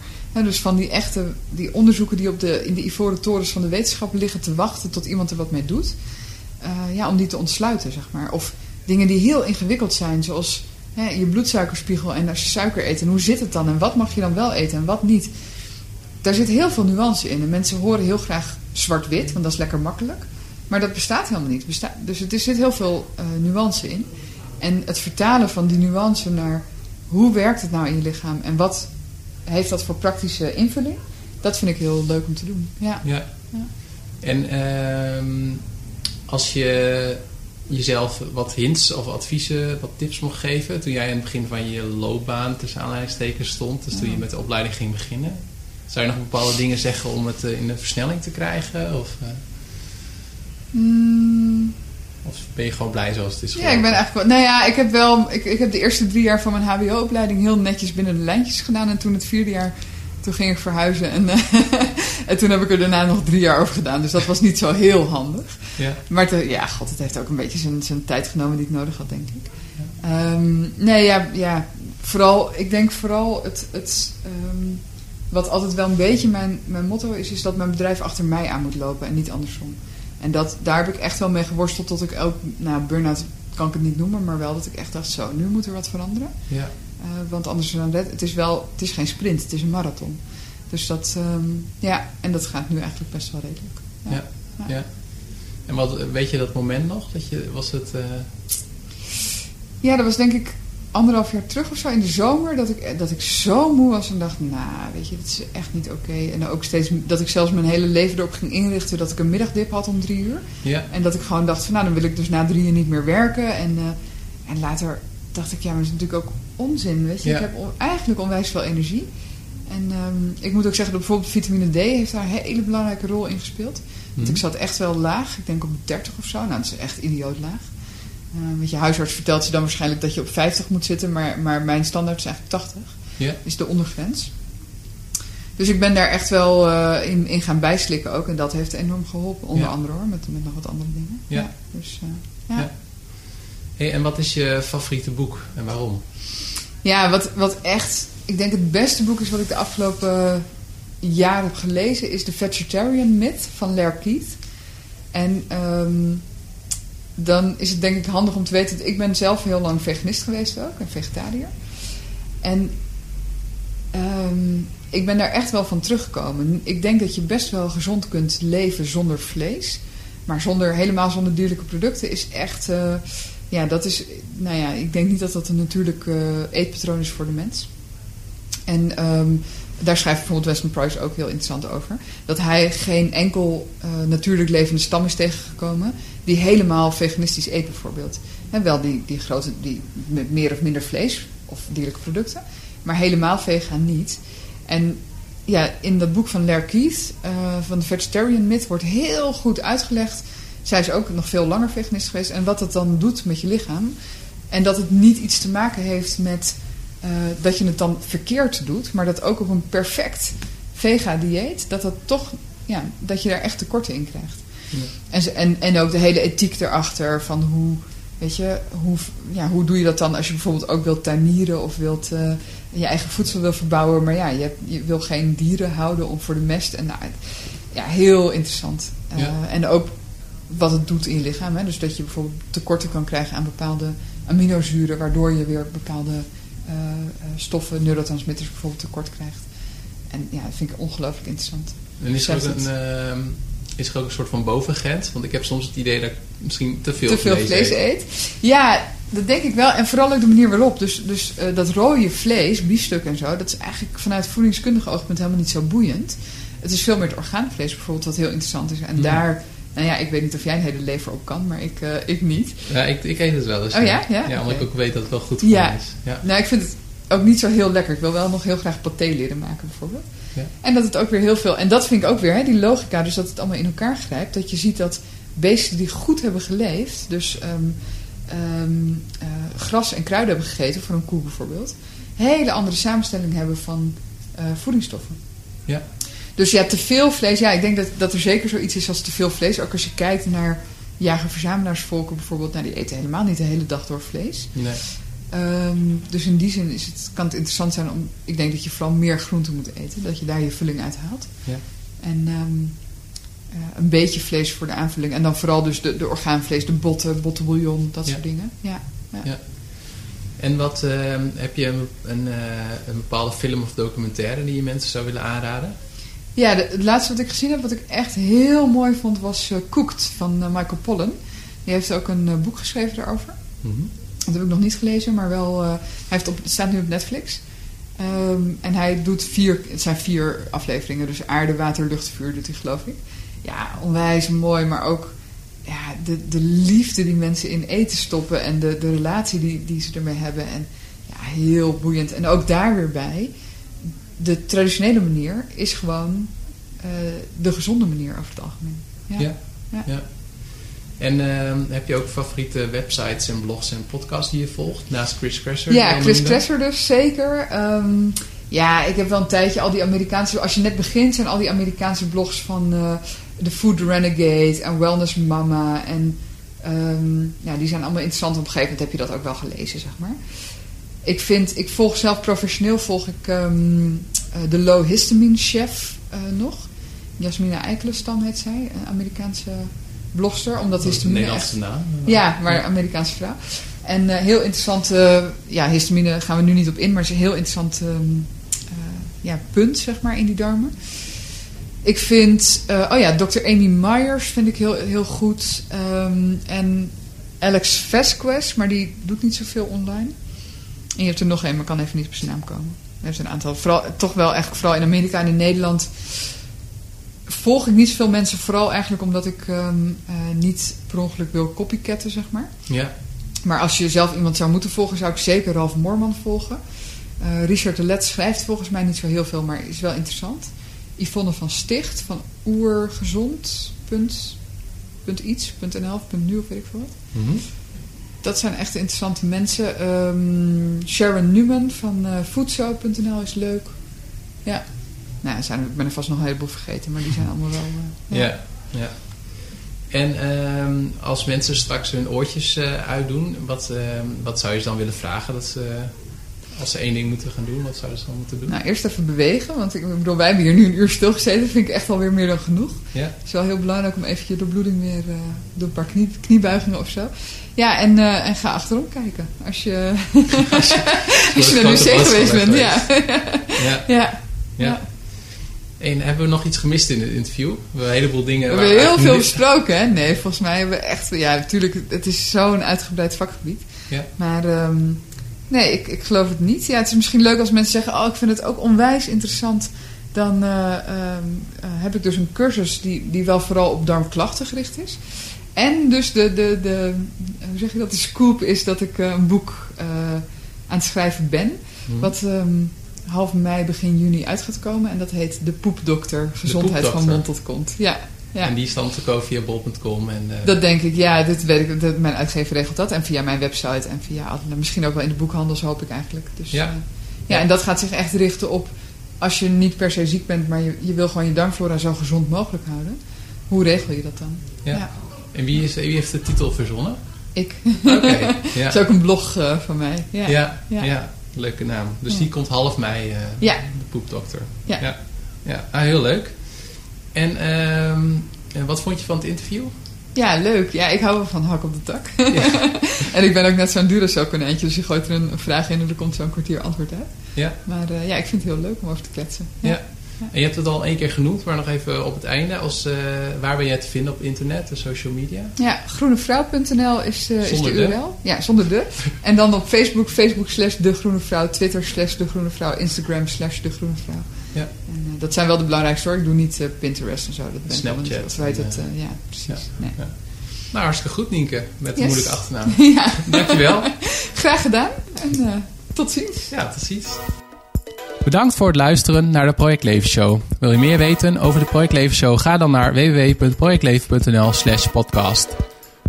Dus van die echte, die onderzoeken die op de, in de ivoren torens van de wetenschap liggen te wachten tot iemand er wat mee doet. eh, ja, om die te ontsluiten, zeg maar. Of dingen die heel ingewikkeld zijn, zoals hè, je bloedsuikerspiegel en als je suiker eet. En hoe zit het dan? En wat mag je dan wel eten en wat niet? Daar zit heel veel nuance in. En mensen horen heel graag zwart-wit, want dat is lekker makkelijk. Maar dat bestaat helemaal niet. Besta- dus er zit heel veel eh, nuance in. En het vertalen van die nuance naar hoe werkt het nou in je lichaam en wat heeft dat voor praktische invulling, dat vind ik heel leuk om te doen. Ja. Ja. Ja. En ehm, als je jezelf wat hints of adviezen, wat tips mocht geven... toen jij aan het begin van je loopbaan tussen aanleidingstekens stond... dus toen je met de opleiding ging beginnen... zou je nog bepaalde dingen zeggen om het eh, in de versnelling te krijgen? Of, eh, Mm, of ben je gewoon blij zoals het is Ja, ik ben eigenlijk wel. Nou ja, ik heb wel. Ik, ik heb de eerste drie jaar van mijn HBO-opleiding heel netjes binnen de lijntjes gedaan. En toen het vierde jaar, toen ging ik verhuizen. En, eh, en toen heb ik er daarna nog drie jaar over gedaan. Dus dat was niet zo heel handig. Ja, Maar te- ja, god, het heeft ook een beetje zijn, zijn tijd genomen die ik nodig had, denk ik. Ehm, nee, ja, ja, vooral, ik denk vooral het, het ehm, wat altijd wel een beetje mijn, mijn motto is, is dat mijn bedrijf achter mij aan moet lopen en niet andersom. En dat, daar heb ik echt wel mee geworsteld tot ik ook, nou, burn-out kan ik het niet noemen, maar wel dat ik echt dacht, zo, nu moet er wat veranderen. ja, want anders dan red, het is wel, het is geen sprint, het is een marathon. Dus dat, ehm, ja, en dat gaat nu eigenlijk best wel redelijk. ja. ja. En wat, weet je dat moment nog? Dat je, was het... eh, Ja, dat was denk ik anderhalf jaar terug of zo in de zomer. Dat ik, dat ik zo moe was en dacht, nou, weet je, dit is echt niet oké. En ook steeds dat ik zelfs mijn hele leven erop ging inrichten dat ik een middagdip had om drie uur. ja, En dat ik gewoon dacht van, nou, dan wil ik dus na drie uur niet meer werken. En, eh, en later dacht ik, ja, maar dat is natuurlijk ook onzin, weet je. Ja. Ik heb on- eigenlijk onwijs veel energie. En ehm, ik moet ook zeggen dat bijvoorbeeld vitamine D heeft daar een hele belangrijke rol in gespeeld. Want Mhm. ik zat echt wel laag. Ik denk op 30 of zo. Nou, dat is echt idioot laag. Eh, want je huisarts vertelt je dan waarschijnlijk dat je op 50 moet zitten. Maar, maar mijn standaard is eigenlijk 80. Ja. Is de ondergrens. Dus ik ben daar echt wel eh, in, in gaan bijslikken ook. En dat heeft enorm geholpen. Onder Ja. andere hoor. Met, met nog wat andere dingen. Ja. dus, eh, ja. Ja. Hey, en wat is je favoriete boek en waarom? Ja, wat, wat echt, ik denk het beste boek is wat ik de afgelopen jaar heb gelezen, is The Vegetarian Myth van Lair Keith. En ehm, dan is het denk ik handig om te weten, ik ben zelf heel lang veganist geweest ook, en vegetariër. En ehm, ik ben daar echt wel van teruggekomen. Ik denk dat je best wel gezond kunt leven zonder vlees. Maar zonder, helemaal zonder dierlijke producten is echt... eh, ja, dat is... Nou ja, ik denk niet dat dat een natuurlijk eh, eetpatroon is voor de mens. En ehm, daar schrijft bijvoorbeeld Weston Price ook heel interessant over. Dat hij geen enkel eh, natuurlijk levende stam is tegengekomen... die helemaal veganistisch eet bijvoorbeeld. En wel die, die grote... Die, met meer of minder vlees of dierlijke producten. Maar helemaal vegan niet. En ja, in dat boek van Claire Keith, uh, van de Vegetarian Myth, wordt heel goed uitgelegd. Zij is ook nog veel langer veganist geweest. En wat het dan doet met je lichaam. En dat het niet iets te maken heeft met uh, dat je het dan verkeerd doet. Maar dat ook op een perfect vega-dieet, dat dat toch, ja, dat je daar echt tekorten in krijgt. Ja. En, en, en ook de hele ethiek erachter van hoe, weet je, hoe, ja, hoe doe je dat dan als je bijvoorbeeld ook wilt tuinieren of wilt uh, je eigen voedsel wil verbouwen. Maar ja, je, hebt, je wil geen dieren houden om voor de mest. En nou, ja, heel interessant. Uh, ja. En ook wat het doet in je lichaam. Hè? Dus dat je bijvoorbeeld tekorten kan krijgen aan bepaalde aminozuren, waardoor je weer bepaalde uh, stoffen, neurotransmitters bijvoorbeeld tekort krijgt. En ja, dat vind ik ongelooflijk interessant. En is er, ook een, uh, is er ook een soort van bovengrens? Want ik heb soms het idee dat ik misschien te veel, te veel vlees, vlees eet. Ja, dat denk ik wel. En vooral ook de manier waarop. Dus, dus uh, dat rode vlees, biefstuk en zo, dat is eigenlijk vanuit voedingskundige oogpunt helemaal niet zo boeiend. Het is veel meer het orgaanvlees bijvoorbeeld wat heel interessant is. En mm. daar nou ja, ik weet niet of jij een hele lever op kan, maar ik, uh, ik niet. Ja, ik, ik eet het wel eens. Oh ja? Ja, ja omdat ik ook weet dat het wel goed voor ja. is. Ja. Nou, ik vind het ook niet zo heel lekker. Ik wil wel nog heel graag paté leren maken bijvoorbeeld. Ja. En dat het ook weer heel veel... En dat vind ik ook weer, hè, die logica, dus dat het allemaal in elkaar grijpt. Dat je ziet dat beesten die goed hebben geleefd... dus um, um, uh, gras en kruiden hebben gegeten, voor een koe bijvoorbeeld... hele andere samenstelling hebben van uh, voedingsstoffen. Ja. Dus ja, te veel vlees. Ja, ik denk dat, dat er zeker zoiets is als te veel vlees. Ook als je kijkt naar jager-verzamelaarsvolken bijvoorbeeld. Nou, die eten helemaal niet de hele dag door vlees. Nee. Um, dus in die zin is het, kan het interessant zijn om... Ik denk dat je vooral meer groenten moet eten. Dat je daar je vulling uit haalt. Ja. En um, uh, een beetje vlees voor de aanvulling. En dan vooral dus de, de orgaanvlees, de botten, bottenbouillon, dat ja. soort dingen. Ja. ja. ja. En wat uh, heb je een, een, uh, een bepaalde film of documentaire die je mensen zou willen aanraden? Ja, de, het laatste wat ik gezien heb, wat ik echt heel mooi vond, was uh, Cooked van uh, Michael Pollan. Die heeft ook een uh, boek geschreven daarover. Mm -hmm. Dat heb ik nog niet gelezen, maar wel. hij heeft op, het staat nu op Netflix. Um, en hij doet vier, het zijn vier afleveringen, dus aarde, water, lucht, vuur doet hij, geloof ik. Ja, onwijs mooi, maar ook ja, de, de liefde die mensen in eten stoppen en de, de relatie die, die ze ermee hebben. En ja, heel boeiend. En ook daar weer bij de traditionele manier is gewoon uh, de gezonde manier over het algemeen. Ja. ja. ja. ja. En uh, heb je ook favoriete websites en blogs en podcasts die je volgt? Naast Chris Kresser? Ja, Chris Kresser dus, zeker. Um, ja, ik heb wel een tijdje al die Amerikaanse... Als je net begint, zijn al die Amerikaanse blogs van uh, The Food Renegade en Wellness Mama. En um, ja, die zijn allemaal interessant. Op een gegeven moment heb je dat ook wel gelezen, zeg maar ik vind, ik volg zelf professioneel volg ik um, uh, de low histamine chef uh, nog. Jasmina Eikelenstam heet zij, een Amerikaanse blogster. Omdat dat histamine Nederlandse naam. Ja, maar. Amerikaanse vrouw. En uh, heel interessant, ja, histamine gaan we nu niet op in, maar het is een heel interessant um, ja, punt, zeg maar, in die darmen. Ik vind, oh ja, Dr. Amy Myers vind ik heel, heel goed. Um, en Alex Vasquez, maar die doet niet zoveel online. En je hebt er nog een, maar kan even niet op zijn naam komen. Er zijn een aantal, vooral, toch wel eigenlijk vooral in Amerika en in Nederland volg ik niet zoveel mensen. Vooral eigenlijk omdat ik um, uh, niet per ongeluk wil copycatten, zeg maar. Ja. Maar als je zelf iemand zou moeten volgen, zou ik zeker Ralf Moorman volgen. Uh, Richard de Let schrijft volgens mij niet zo heel veel, maar is wel interessant. Yvonne van Sticht van oergezond.iets.nl.nu of weet ik veel wat. Mm -hmm dat zijn echt interessante mensen. Um, Sharon Newman van uh, is leuk. Ja. Nou, zijn, ik ben er vast nog een heleboel vergeten, maar die zijn allemaal wel... Uh, ja. ja. En um, als mensen straks hun oortjes uh, uitdoen, wat, um, wat zou je ze dan willen vragen? Dat ze, als ze één ding moeten gaan doen, wat zouden ze dan moeten doen? Nou, eerst even bewegen, want ik bedoel, wij hebben hier nu een uur stilgezeten. Dat vind ik echt wel weer meer dan genoeg. Ja. Het is wel heel belangrijk om even je doorbloeding weer... Uh, door een paar knie, kniebuigingen of zo. Ja, en, uh, en ga achterom kijken. Als je, als je, als je naar de wc geweest bent. Ja. Ja. ja. ja. En hebben we nog iets gemist in het interview? We hebben een heleboel dingen... We hebben heel veel besproken, hè? Nee, volgens mij hebben we echt... Ja, natuurlijk, het is zo'n uitgebreid vakgebied. Ja. Maar um, nee, ik, ik geloof het niet. Ja, het is misschien leuk als mensen zeggen... Oh, ik vind het ook onwijs interessant. Dan uh, um, uh, heb ik dus een cursus die, die wel vooral op darmklachten gericht is. En dus de, de, de, hoe zeg je dat, de scoop is dat ik uh, een boek aan het schrijven ben. Hmm. Wat um, half mei, begin juni uit gaat komen. En dat heet De Poepdokter. Gezondheid van Poepdokter. mond tot kont. Ja, ja. En die is dan te koop via bol.com. En, eh, Dat denk ik, ja. Dit weet ik, dat, mijn uitgever regelt dat. En via mijn website en via misschien ook wel in de boekhandels hoop ik eigenlijk. Dus, Ja. eh, ja, en dat gaat zich echt richten op als je niet per se ziek bent, maar je, je wil gewoon je darmflora zo gezond mogelijk houden. Hoe regel je dat dan? Ja. En wie, is, wie heeft de titel verzonnen? Ik. Oké, ja. Dat is ook een blog eh, van mij. Ja. Ja, ja. Ja. leuke naam. Dus Ja. die komt half mei, Ja. de poepdokter. Ja. ja. Ja. Ah, heel leuk. En ehm, en wat vond je van het interview? Ja, leuk. Ja, ik hou wel van hak op de tak. Ja. en ik ben ook net zo'n Duracell konijntje, dus je gooit er een, vraag in en er komt zo'n kwartier antwoord uit. Ja. Maar eh, ja, ik vind het heel leuk om over te kletsen. Ja. En je hebt het al één keer genoemd, maar nog even op het einde. Als, eh, waar ben jij te vinden op internet, de social media? Ja, groenevrouw.nl is, eh, is de de? URL. Ja, zonder de. En dan op Facebook, Facebook slash de groene vrouw, Twitter slash de groene vrouw, Instagram slash de groene vrouw. Ja. En eh, dat zijn wel de belangrijkste hoor. Ik doe niet eh, Pinterest en zo. Dat ben ik Snapchat niet. Of hoe heet en, het? ja, precies. ja. Nee. Nou, hartstikke goed, Nienke. Met de Yes. moeilijke achternaam. ja, Dankjewel. graag gedaan. En eh, tot ziens. Ja, tot ziens. Bedankt voor het luisteren naar de Project Leven Show. Wil je meer weten over de Project Leven Show? Ga dan naar www.projectleven.nl slash podcast.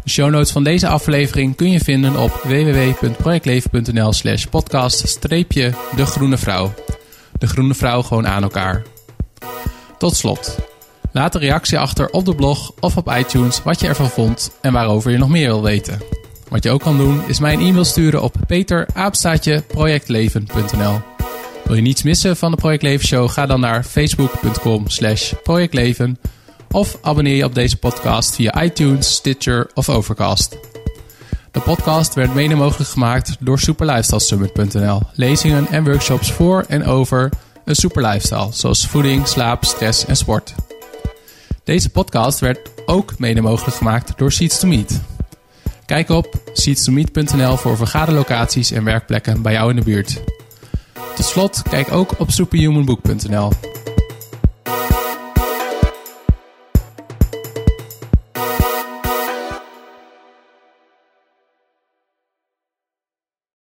De show notes van deze aflevering kun je vinden op www.projectleven.nl slash podcast streepje De Groene Vrouw. De Groene Vrouw gewoon aan elkaar. Tot slot. Laat een reactie achter op de blog of op iTunes wat je ervan vond en waarover je nog meer wil weten. Wat je ook kan doen is mij een e-mail sturen op peteraapstaatjeprojectleven.nl Wil je niets missen van de Project Leven Show? Ga dan naar facebook.com slash projectleven of abonneer je op deze podcast via iTunes, Stitcher of Overcast. De podcast werd mede mogelijk gemaakt door superlifestylesummit.nl. Lezingen en workshops voor en over een super lifestyle, zoals voeding, slaap, stress en sport. Deze podcast werd ook mede mogelijk gemaakt door Seeds to Meet. Kijk op seeds2meet.nl voor vergaderlocaties en werkplekken bij jou in de buurt. Tot slot, kijk ook op superhumanbook.nl.